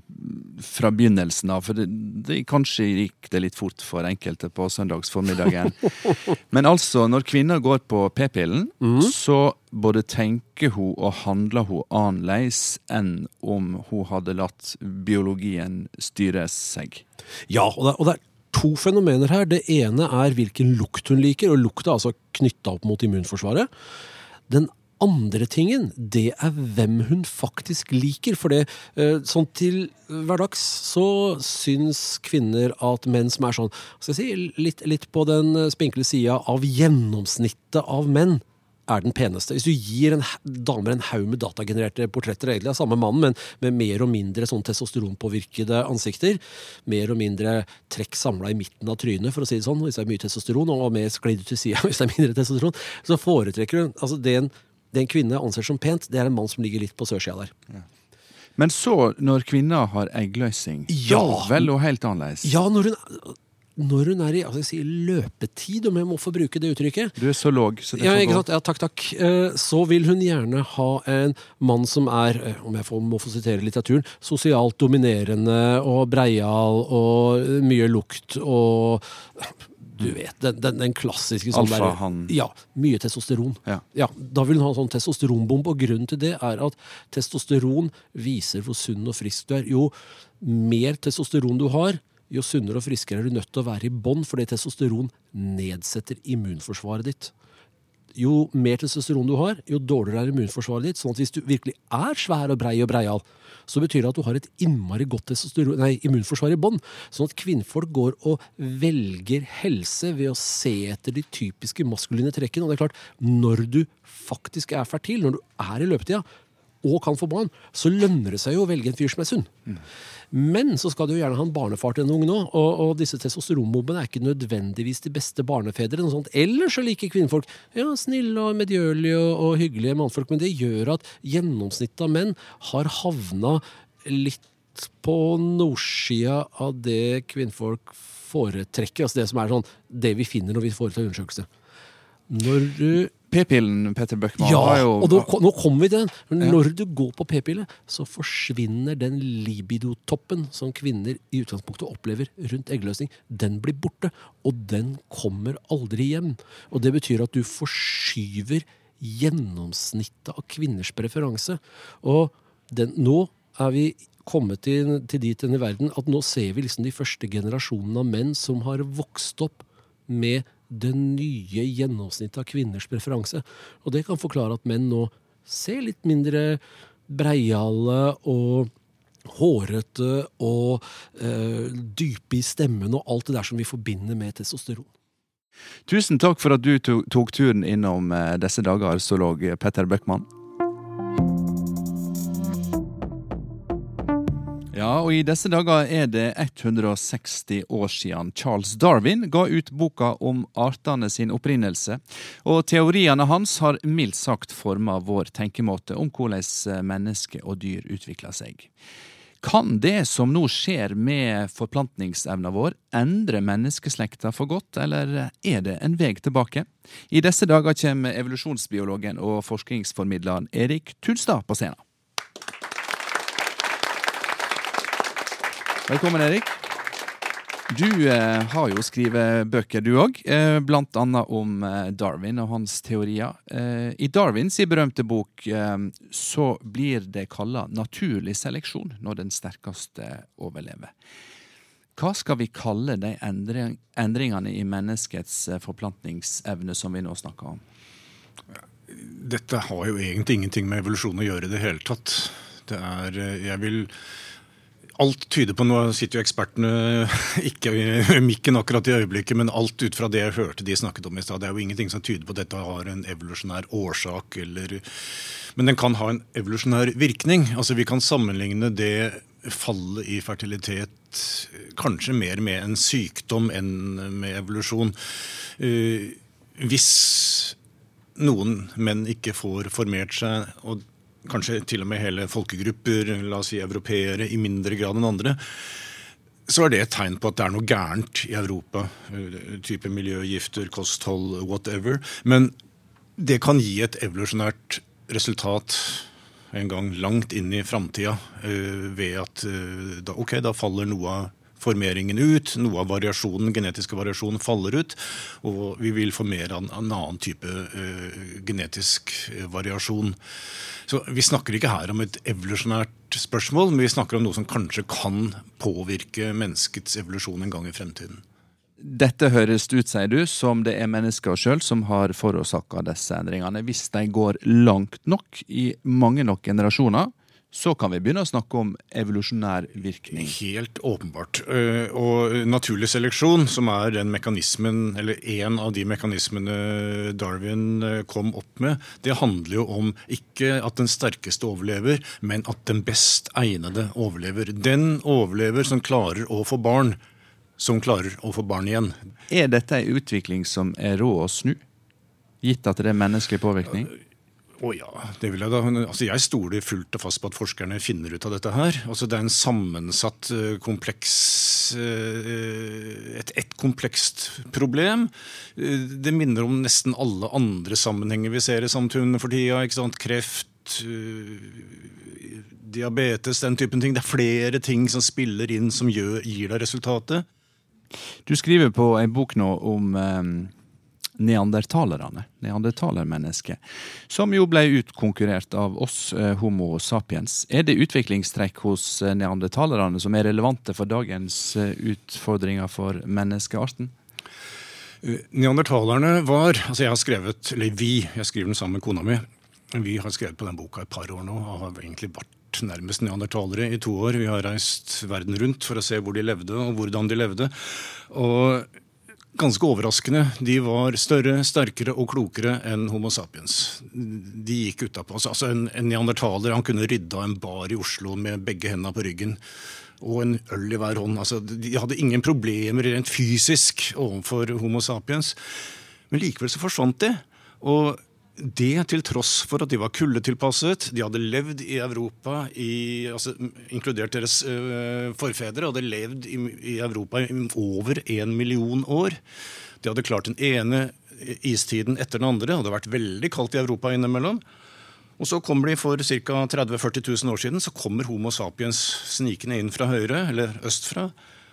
fra begynnelsen av, for det, det, kanskje gikk det litt fort for enkelte på søndagsformiddagen. (laughs) Men altså, når kvinner går på p-pillen, så både tenker hun og handler hun annerledes enn om hun hadde latt biologien styre seg. Ja, og det, og det er to fenomener her. Det ene er hvilken lukt hun liker, og lukta er altså knytta opp mot immunforsvaret. Den andre tingen, det er hvem hun faktisk liker. For det, eh, sånn til hverdags så syns kvinner at menn som er sånn, skal jeg si, litt, litt på den spinkle sida av gjennomsnittet av menn, er den peneste. Hvis du gir en damer en haug med datagenererte portretter egentlig av samme mann, men med mer og mindre sånn testosteronpåvirkede ansikter, mer og mindre trekk samla i midten av trynet, for å si det sånn, hvis det er mye testosteron, og mer sklidd ut til sida (laughs) hvis det er mindre testosteron, så foretrekker hun altså det en, det en kvinne anser som pent, det er en mann som ligger litt på sørsida der. Men så, når kvinner har eggløsning, Ja. vel og helt annerledes. Ja, når hun, når hun er i altså jeg sier, løpetid, om jeg må få bruke det uttrykket, Du er så låg, så det Ja, får ikke gå. ja, takk, takk. Eh, Så vil hun gjerne ha en mann som er, eh, om jeg får, må få sitere litteraturen, sosialt dominerende og breial og eh, mye lukt og du vet, den, den, den klassiske sånn der- Alfahann. Ja, mye testosteron. Ja. Da vil hun ha en sånn testosteronbombe, og grunnen til det er at testosteron viser hvor sunn og frisk du er. Jo mer testosteron du har, jo sunnere og friskere er du nødt til å være i bånd, fordi testosteron nedsetter immunforsvaret ditt. Jo mer testosteron du har, jo dårligere er immunforsvaret ditt. sånn at hvis du virkelig er svær og brei og breial, så betyr det at du har et innmari godt nei, immunforsvar i bånd. Sånn at kvinnfolk går og velger helse ved å se etter de typiske maskuline trekkene. Og det er klart, når du faktisk er fertil, når du er i løpetida, og kan få barn, så lønner det seg jo å velge en fyr som er sunn. Men så skal du jo gjerne ha en barnefar til en ung nå, og, og disse testosteronbombene er ikke nødvendigvis de beste barnefedre. Noe sånt. Ellers så liker kvinnfolk ja, snille og medgjørlige og, og hyggelige mannfolk, men det gjør at gjennomsnittet av menn har havna litt på nordsida av det kvinnfolk foretrekker. Altså det som er sånn, det vi finner når vi foretar undersøkelse. Når du P-pillen, Petter Bøckmann, ja, jo og nå, nå kommer vi til den. Når du går på p-pille, så forsvinner den libidotoppen som kvinner i utgangspunktet opplever rundt eggløsning. Den blir borte, og den kommer aldri hjem. Og det betyr at du forskyver gjennomsnittet av kvinners preferanse. Og den, nå er vi kommet til, til dit i verden at nå ser vi liksom de første generasjonene av menn som har vokst opp med det nye gjennomsnittet av kvinners preferanse. Og det kan forklare at menn nå ser litt mindre breiale og hårete og eh, dype i stemmen og alt det der som vi forbinder med testosteron. Tusen takk for at du tok turen innom eh, disse dager, zoolog Petter Bøckmann. Ja, og i disse dager er det 160 år siden Charles Darwin ga ut boka om artene sin opprinnelse, og teoriene hans har mildt sagt forma vår tenkemåte om hvordan mennesker og dyr utvikler seg. Kan det som nå skjer med forplantningsevna vår, endre menneskeslekta for godt, eller er det en vei tilbake? I disse dager kommer evolusjonsbiologen og forskningsformidleren Erik Tulstad på scenen. Velkommen, Erik. Du eh, har jo skrevet bøker, du òg, eh, blant annet om eh, Darwin og hans teorier. Eh, I Darwins berømte bok eh, så blir det kalla naturlig seleksjon når den sterkeste overlever. Hva skal vi kalle de endring endringene i menneskets eh, forplantningsevne som vi nå snakker om? Dette har jo egentlig ingenting med evolusjon å gjøre i det hele tatt. Det er, jeg vil Alt tyder på, Nå sitter jo ekspertene (laughs) ikke i mikken akkurat i øyeblikket, men alt ut fra det jeg hørte de snakket om i stad. Det er jo ingenting som tyder på at dette har en evolusjonær årsak, eller, men den kan ha en evolusjonær virkning. Altså Vi kan sammenligne det fallet i fertilitet kanskje mer med en sykdom enn med evolusjon. Uh, hvis noen menn ikke får formert seg, og kanskje til og med hele folkegrupper, la oss si europeere, i mindre grad enn andre, så er det et tegn på at det er noe gærent i Europa. Eh, type miljøgifter, kosthold, whatever. Men det kan gi et evolusjonært resultat en gang langt inn i framtida eh, ved at eh, da, ok, da faller noe av formeringen ut. Noe av variasjonen, genetiske variasjonen faller ut. Og vi vil få mer av en annen type uh, genetisk uh, variasjon. Så Vi snakker ikke her om et evolusjonært spørsmål, men vi snakker om noe som kanskje kan påvirke menneskets evolusjon en gang i fremtiden. Dette høres ut, sier du, som det er mennesker sjøl som har forårsaka disse endringene. Hvis de går langt nok i mange nok generasjoner, så kan vi begynne å snakke om evolusjonær virkning. Helt åpenbart. Eh, og naturlig seleksjon, som er den mekanismen, eller en av de mekanismene Darwin eh, kom opp med, det handler jo om ikke at den sterkeste overlever, men at den best egnede overlever. Den overlever som klarer å få barn, som klarer å få barn igjen. Er dette en utvikling som er rå å snu? Gitt at det er menneskelig påvirkning? Å ja, det vil jeg da. Altså, jeg stoler fullt og fast på at forskerne finner ut av dette her. Altså, det er en sammensatt, eh, kompleks eh, et, et komplekst problem. Eh, det minner om nesten alle andre sammenhenger vi ser i samfunnet for tida. ikke sant? Kreft, diabetes, den typen ting. Det er flere ting som spiller inn som gjør, gir deg resultatet. Du skriver på en bok nå om neandertalerne, neandertalermennesket, som jo ble utkonkurrert av oss eh, Homo sapiens. Er det utviklingstrekk hos eh, neandertalerne som er relevante for dagens eh, utfordringer for menneskearten? Neandertalerne var altså Jeg har skrevet, eller vi, jeg skriver den sammen med kona mi. Vi har skrevet på den boka et par år nå og har egentlig vært nærmest neandertalere i to år. Vi har reist verden rundt for å se hvor de levde og hvordan de levde. Og ganske overraskende. De var større, sterkere og klokere enn Homo sapiens. De gikk utapå. Altså, altså en, en neandertaler han kunne rydda en bar i Oslo med begge hendene på ryggen. Og en øl i hver hånd. Altså, de hadde ingen problemer rent fysisk overfor Homo sapiens. Men likevel så forsvant de. Og det til tross for at de var kuldetilpasset. De hadde levd i Europa, i, altså, inkludert deres uh, forfedre, hadde levd i, i, Europa i over en million år. De hadde klart den ene istiden etter den andre. Det hadde vært veldig kaldt i Europa innimellom. Og så kommer de For ca. 30 000-40 000 år siden så kommer Homo sapiens snikende inn fra høyre, eller østfra.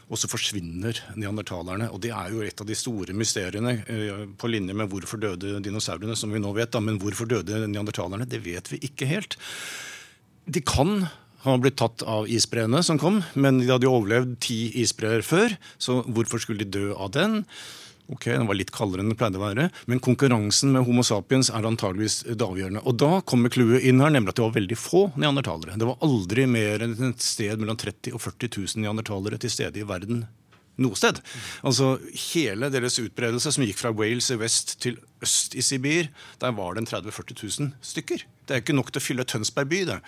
Og så forsvinner neandertalerne. Og det er jo et av de store mysteriene eh, på linje med hvorfor døde dinosaurene, som vi nå vet. Da. Men hvorfor døde neandertalerne, det vet vi ikke helt. De kan ha blitt tatt av isbreene som kom, men de hadde jo overlevd ti isbreer før, så hvorfor skulle de dø av den? Ok, Den var litt kaldere enn den pleide å være, men konkurransen med Homo sapiens er antageligvis det avgjørende. Og da kommer clouet inn her, nemlig at det var veldig få neandertalere. Det var aldri mer enn et sted mellom 30 og 40 000 neandertalere til stede i verden noe sted. Altså Hele deres utbredelse, som gikk fra Wales i vest til øst i Sibir, der var det 30 000-40 000 stykker. Det er ikke nok til å fylle Tønsberg by. det.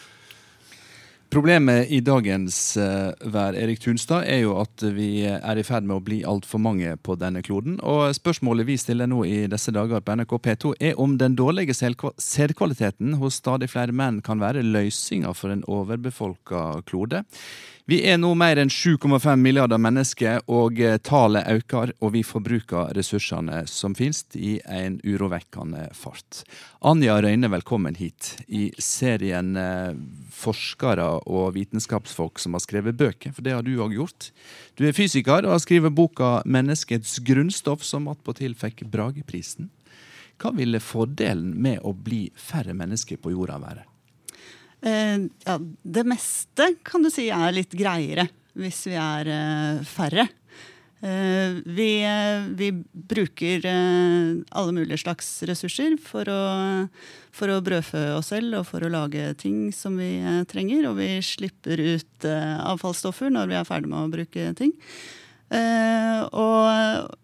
Problemet i dagens uh, vær Erik Tunstad, er jo at vi er i ferd med å bli altfor mange på denne kloden. Og spørsmålet vi stiller nå i disse dager på NRK P2, er om den dårlige sædkvaliteten hos stadig flere menn kan være løsninga for en overbefolka klode. Vi er nå mer enn 7,5 milliarder mennesker, og eh, tallet øker, og vi forbruker ressursene som finnes, i en urovekkende fart. Anja Røyne, velkommen hit. I serien eh, forskere og vitenskapsfolk som har skrevet bøker, for det har du òg gjort. Du er fysiker og har skrevet boka 'Menneskets grunnstoff', som attpåtil fikk Brageprisen. Hva ville fordelen med å bli færre mennesker på jorda være? Eh, ja, det meste kan du si er litt greiere hvis vi er eh, færre. Eh, vi, vi, bruker alle mulige slags ressurser for å, for å, brødfø oss selv og for å lage ting som vi trenger. Og vi slipper ut avfallsstoffer når vi er ferdig med å bruke ting. og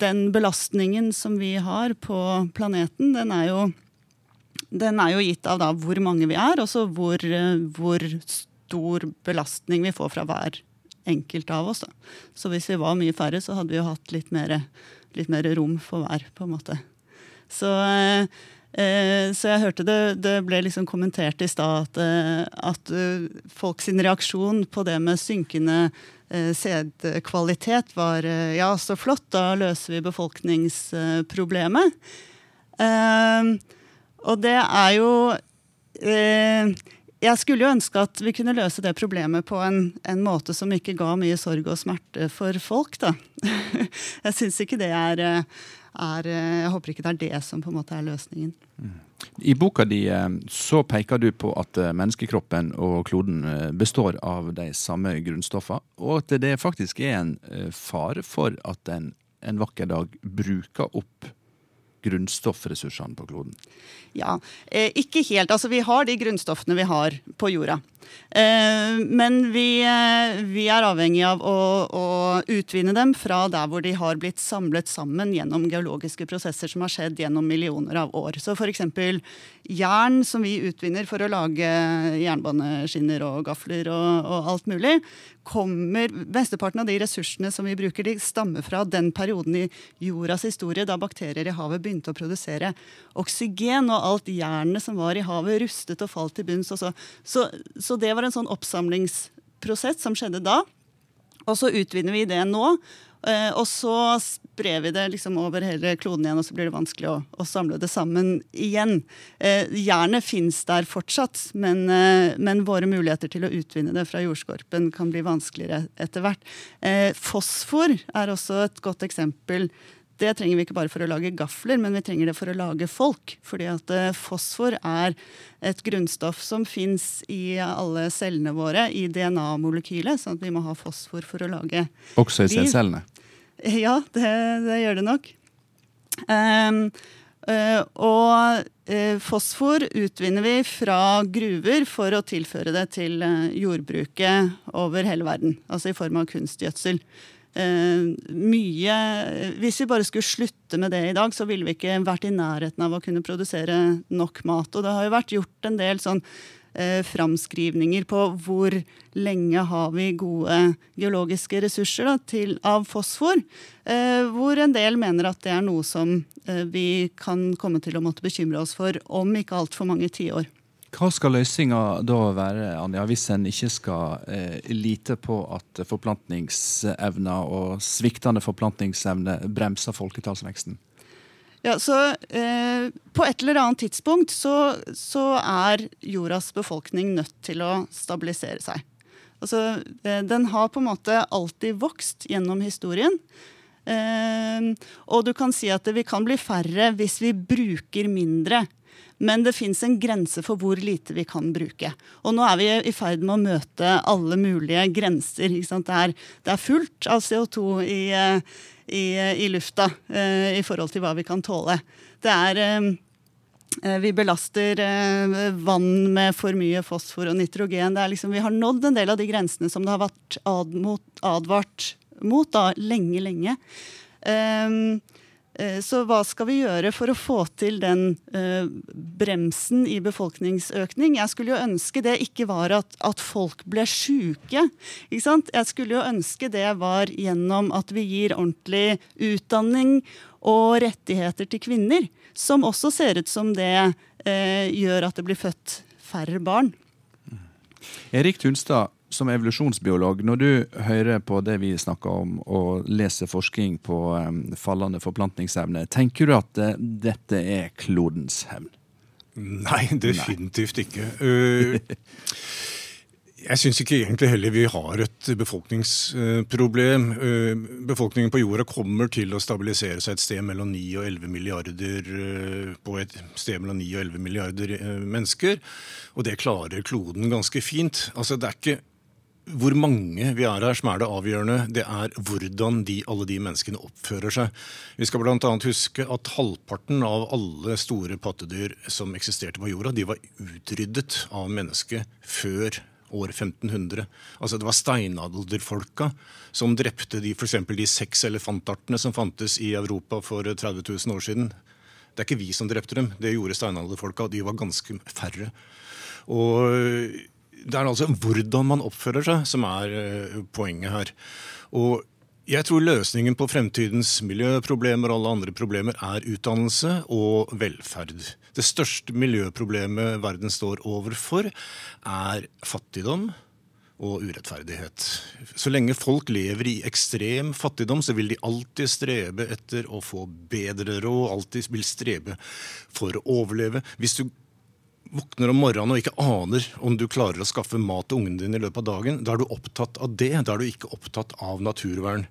den belastningen som vi har på planeten, den er jo den er jo gitt av da hvor mange vi er, og så hvor, hvor, stor belastning vi får fra hver enkelt av oss. Da. Så hvis vi var mye færre, så hadde vi jo hatt litt mer, litt mer rom for hver, på en måte. Så, eh, så jeg hørte det, det ble liksom kommentert i stad at, eh, at uh, folks reaksjon på det med synkende eh, sædkvalitet var eh, ja, så flott, da løser vi befolkningsproblemet. Eh, og det er jo eh, Jeg skulle jo ønske at vi kunne løse det problemet på en, en måte som ikke ga mye sorg og smerte for folk, da. (laughs) jeg syns ikke det er, er, Jeg håper ikke det er det som på en måte er løsningen. I boka di eh, så peker du på at eh, menneskekroppen og kloden eh, består av de samme grunnstoffene, og at det faktisk er en fare for at en en vakker dag bruker opp grunnstoffressursene på kloden? Ja, eh, ikke helt. Altså, vi har de grunnstoffene vi har på jorda. Eh, men vi, eh, vi, er avhengig av å, å, utvinne dem fra der hvor de har blitt samlet sammen gjennom geologiske prosesser som har skjedd gjennom millioner av år. Så f.eks. jern som vi utvinner for å lage jernbaneskinner og gafler og, og alt mulig, kommer Mesteparten av de ressursene som vi bruker, de stammer fra den perioden i jordas historie da bakterier i havet begynte å produsere oksygen, og alt jernet som var i havet, rustet og falt til bunns. Så, så, så det var en sånn oppsamlingsprosess som skjedde da. Og så utvinner vi det nå. Eh, og så sprer vi det liksom over hele kloden igjen, og så blir det vanskelig å, å samle det sammen igjen. Eh, jernet fins der fortsatt, men, eh, men, våre muligheter til å utvinne det fra jordskorpen kan bli vanskeligere etter hvert. Eh, fosfor er også et godt eksempel det trenger vi ikke bare for å lage gafler, men vi trenger det for å lage folk. Fordi at eh, fosfor er et grunnstoff som fins i alle cellene våre, i DNA-molekylet. sånn at vi må ha fosfor for å lage Også i cellene? Ja, det, det, gjør det nok. Um, uh, og uh, fosfor utvinner vi fra gruver for å tilføre det til uh, jordbruket over hele verden. Altså i form av kunstgjødsel. Uh, mye Hvis vi bare skulle slutte med det i dag, så ville vi ikke vært i nærheten av å kunne produsere nok mat. Og det har jo vært gjort en del sånn uh, framskrivninger på hvor lenge har vi gode geologiske ressurser da, til, av fosfor. Eh, hvor en del mener at det er noe som vi kan komme til å måtte bekymre oss for om ikke altfor mange tiår. Hva skal løsninga da være, Anja, hvis en ikke skal eh, lite på at forplantningsevna og sviktende forplantningsevne bremser folketallsveksten? Ja, så eh, På et eller annet tidspunkt så, så, er jordas befolkning nødt til å stabilisere seg. Altså, eh, den har på en måte alltid vokst gjennom historien. Eh, og du kan si at vi kan bli færre hvis vi bruker mindre. Men det fins en grense for hvor lite vi kan bruke. Og nå er vi i ferd med å møte alle mulige grenser. Det er, det, er, fullt av CO2 i, i, i lufta eh, i forhold til hva vi kan tåle. Det er eh, eh, vi belaster eh, vann med for mye fosfor og nitrogen. Liksom, vi har nådd en del av de grensene som det har vært advart mot da, lenge, lenge. Um, Eh, så hva skal vi gjøre for å få til den eh, bremsen i befolkningsøkning? Jeg skulle jo ønske det ikke var at, at folk ble sjuke. Jeg skulle jo ønske det var gjennom at vi gir ordentlig utdanning og rettigheter til kvinner. Som også ser ut som det eh, gjør at det blir født færre barn. Erik Tunstad, som evolusjonsbiolog, når du hører på det vi snakker om, og leser forskning på fallende forplantningsevne, tenker du at uh, dette er klodens hevn? Nei, definitivt Nei. ikke. Uh, jeg syns ikke egentlig heller vi har et befolkningsproblem. Uh, befolkningen på jorda kommer til å stabilisere seg et sted mellom 9 og 11 milliarder på et sted mellom 9 og 11 milliarder mennesker. Og det klarer kloden ganske fint. Altså, det er ikke hvor mange vi er her som er det avgjørende. Det er hvordan de, alle de menneskene oppfører seg. Vi skal bl.a. huske at halvparten av alle store pattedyr som eksisterte på jorda, de var utryddet av mennesket før år 1500. Altså Det var steinalderfolka som drepte de, for de seks elefantartene som fantes i Europa for 30 000 år siden. Det er ikke vi som drepte dem, det gjorde steinalderfolka. De var ganske færre. Og det er altså hvordan man oppfører seg som er eh, poenget her. Og jeg tror løsningen på fremtidens miljøproblemer og alle andre problemer er utdannelse og velferd. Det største miljøproblemet verden står overfor, er fattigdom og urettferdighet. Så lenge folk lever i ekstrem fattigdom, så vil de alltid strebe etter å få bedre råd, alltid vil strebe for å overleve. Hvis du våkner om morgenen og ikke aner om du klarer å skaffe mat til ungene dine i løpet av dagen, da er du opptatt av det. Da er du ikke opptatt av naturvern.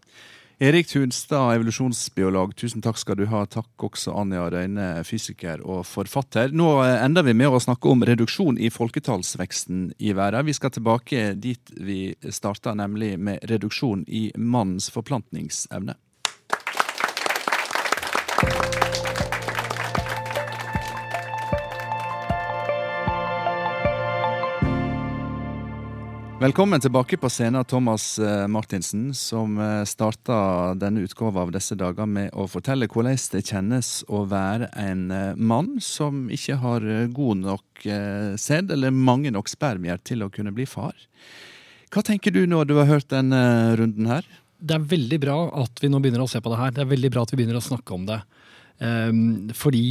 Erik Tunstad, evolusjonsbiolog, tusen takk skal du ha. Takk også Anja Røyne, fysiker og forfatter. Nå ender vi med å snakke om reduksjon i folketallsveksten i verden. Vi skal tilbake dit vi starta, nemlig med reduksjon i mannens forplantningsevne. Velkommen tilbake på scenen, Thomas eh, Martinsen, som eh, starta denne utgåva av disse dager med å fortelle hvordan det kjennes å være en eh, mann som ikke har god nok sæd eller mange nok spermier til å kunne bli far. Hva tenker du når du har hørt denne runden her? Det er veldig bra at vi nå begynner å se på det her. Det er veldig bra at vi begynner å snakke om det. Um, fordi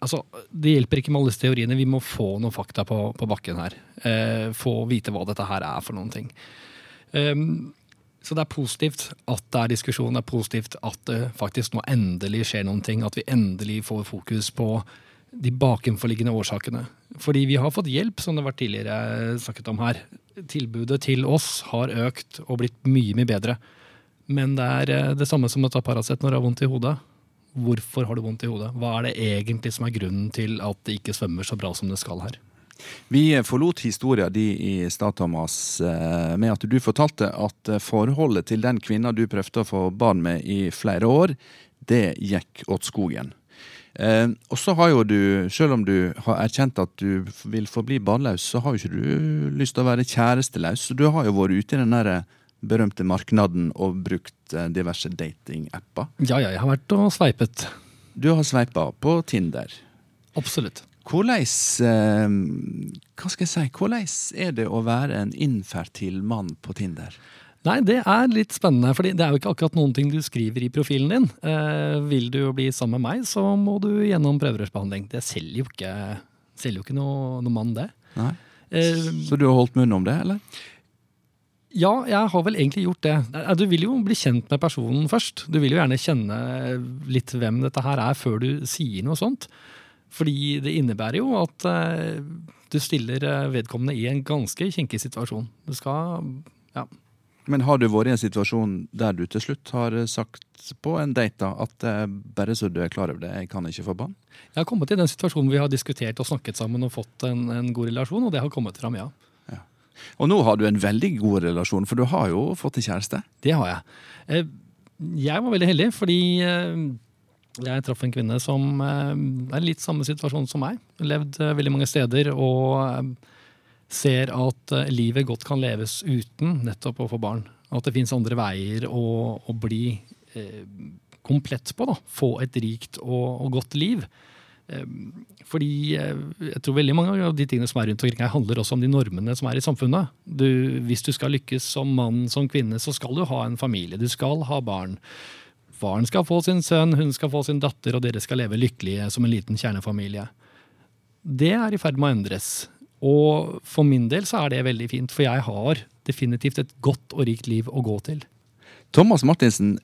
Altså, Det hjelper ikke med alle disse teoriene. Vi må få noen fakta på, på bakken her. Eh, få vite hva dette her er for noen ting. Um, så det er positivt at det er diskusjon. Det er positivt at det faktisk nå endelig skjer noen ting. At vi endelig får fokus på de bakenforliggende årsakene. Fordi vi har fått hjelp, som det har vært tidligere snakket om her. Tilbudet til oss har økt og blitt mye, mye bedre. Men det er eh, det samme som å ta Paracet når du har vondt i hodet. Hvorfor har du vondt i hodet? Hva er det egentlig som er grunnen til at det ikke svømmer så bra som det skal her? Vi forlot historien din i stad, Thomas, eh, med at du fortalte at eh, forholdet til den kvinna du prøvde å få barn med i flere år, det gikk åt skogen. Eh, og så har jo du, selv om du har erkjent at du vil forbli barnløs, så har jo ikke du lyst til å være kjæresteløs. Du har jo vært ute i den derre berømte marknaden og brukt eh, diverse datingapper? Ja, ja, jeg har vært og sveipet. Du har sveipa på Tinder? Absolutt. Hvordan, eh, hva skal jeg si, hvordan er det å være en infertil mann på Tinder? Nei, det er litt spennende, for det er jo ikke akkurat noen ting du skriver i profilen din. Eh, vil du bli sammen med meg, så må du gjennom prøverørsbehandling. Det selger jo ikke, selger jo ikke noe, noe mann, det. Nei. Eh, så du har holdt munn om det, eller? Ja, jeg har vel egentlig gjort det. Du vil jo bli kjent med personen først. Du vil jo gjerne kjenne litt hvem dette her er, før du sier noe sånt. Fordi det innebærer jo at eh, du stiller eh, vedkommende i en ganske kinkig situasjon. Du skal ja. Men har du vært i en situasjon der du til slutt har sagt på en date da, at eh, bare så du er klar over det, jeg kan ikke få barn? Jeg har kommet i den situasjonen vi har diskutert og snakket sammen og fått en, en god relasjon, og det har kommet fram, ja. Og nå har du en veldig god relasjon, for du har jo fått en kjæreste. Det har jeg. Eh, Jeg var veldig heldig, fordi eh, jeg traff en kvinne som eh, er i litt samme situasjon som meg. Levd veldig mange steder og ser at livet godt kan leves uten nettopp å få barn. At det fins andre veier å, å bli komplett på. Da. Få et rikt og, og godt liv. Fordi jeg tror veldig mange av de tingene som er rundt omkring her, handler også om de normene som er i samfunnet. Du, hvis du skal lykkes som mann, som kvinne, så skal du ha en familie. Du skal ha barn. Faren skal få sin sønn, hun skal få sin datter, og dere skal leve lykkelige som en liten kjernefamilie. Det er i ferd med å endres. Og for min del så er det veldig fint, for jeg har definitivt et godt og rikt liv å gå til. Thomas Martinsen,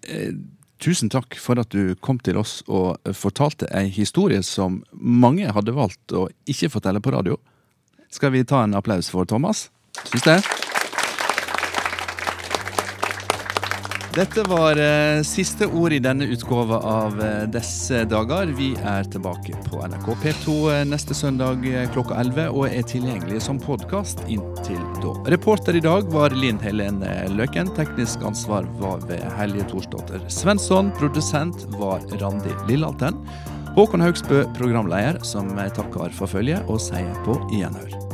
Tusen takk for at du kom til oss og fortalte ei historie som mange hadde valgt å ikke fortelle på radio. Skal vi ta en applaus for Thomas? Syns det? Dette var eh, siste ord i denne utgåva av eh, Disse dager. Vi er tilbake på NRK P2 eh, neste søndag eh, klokka 11 og er tilgjengelig som podkast inntil da. Reporter i dag var Linn Helene Løken. Teknisk ansvar var ved Helje Thorsdottir Svensson. Produsent var Randi Lillealten. Håkon Haugsbø, programleder, som takker for følget og sier på gjenhør.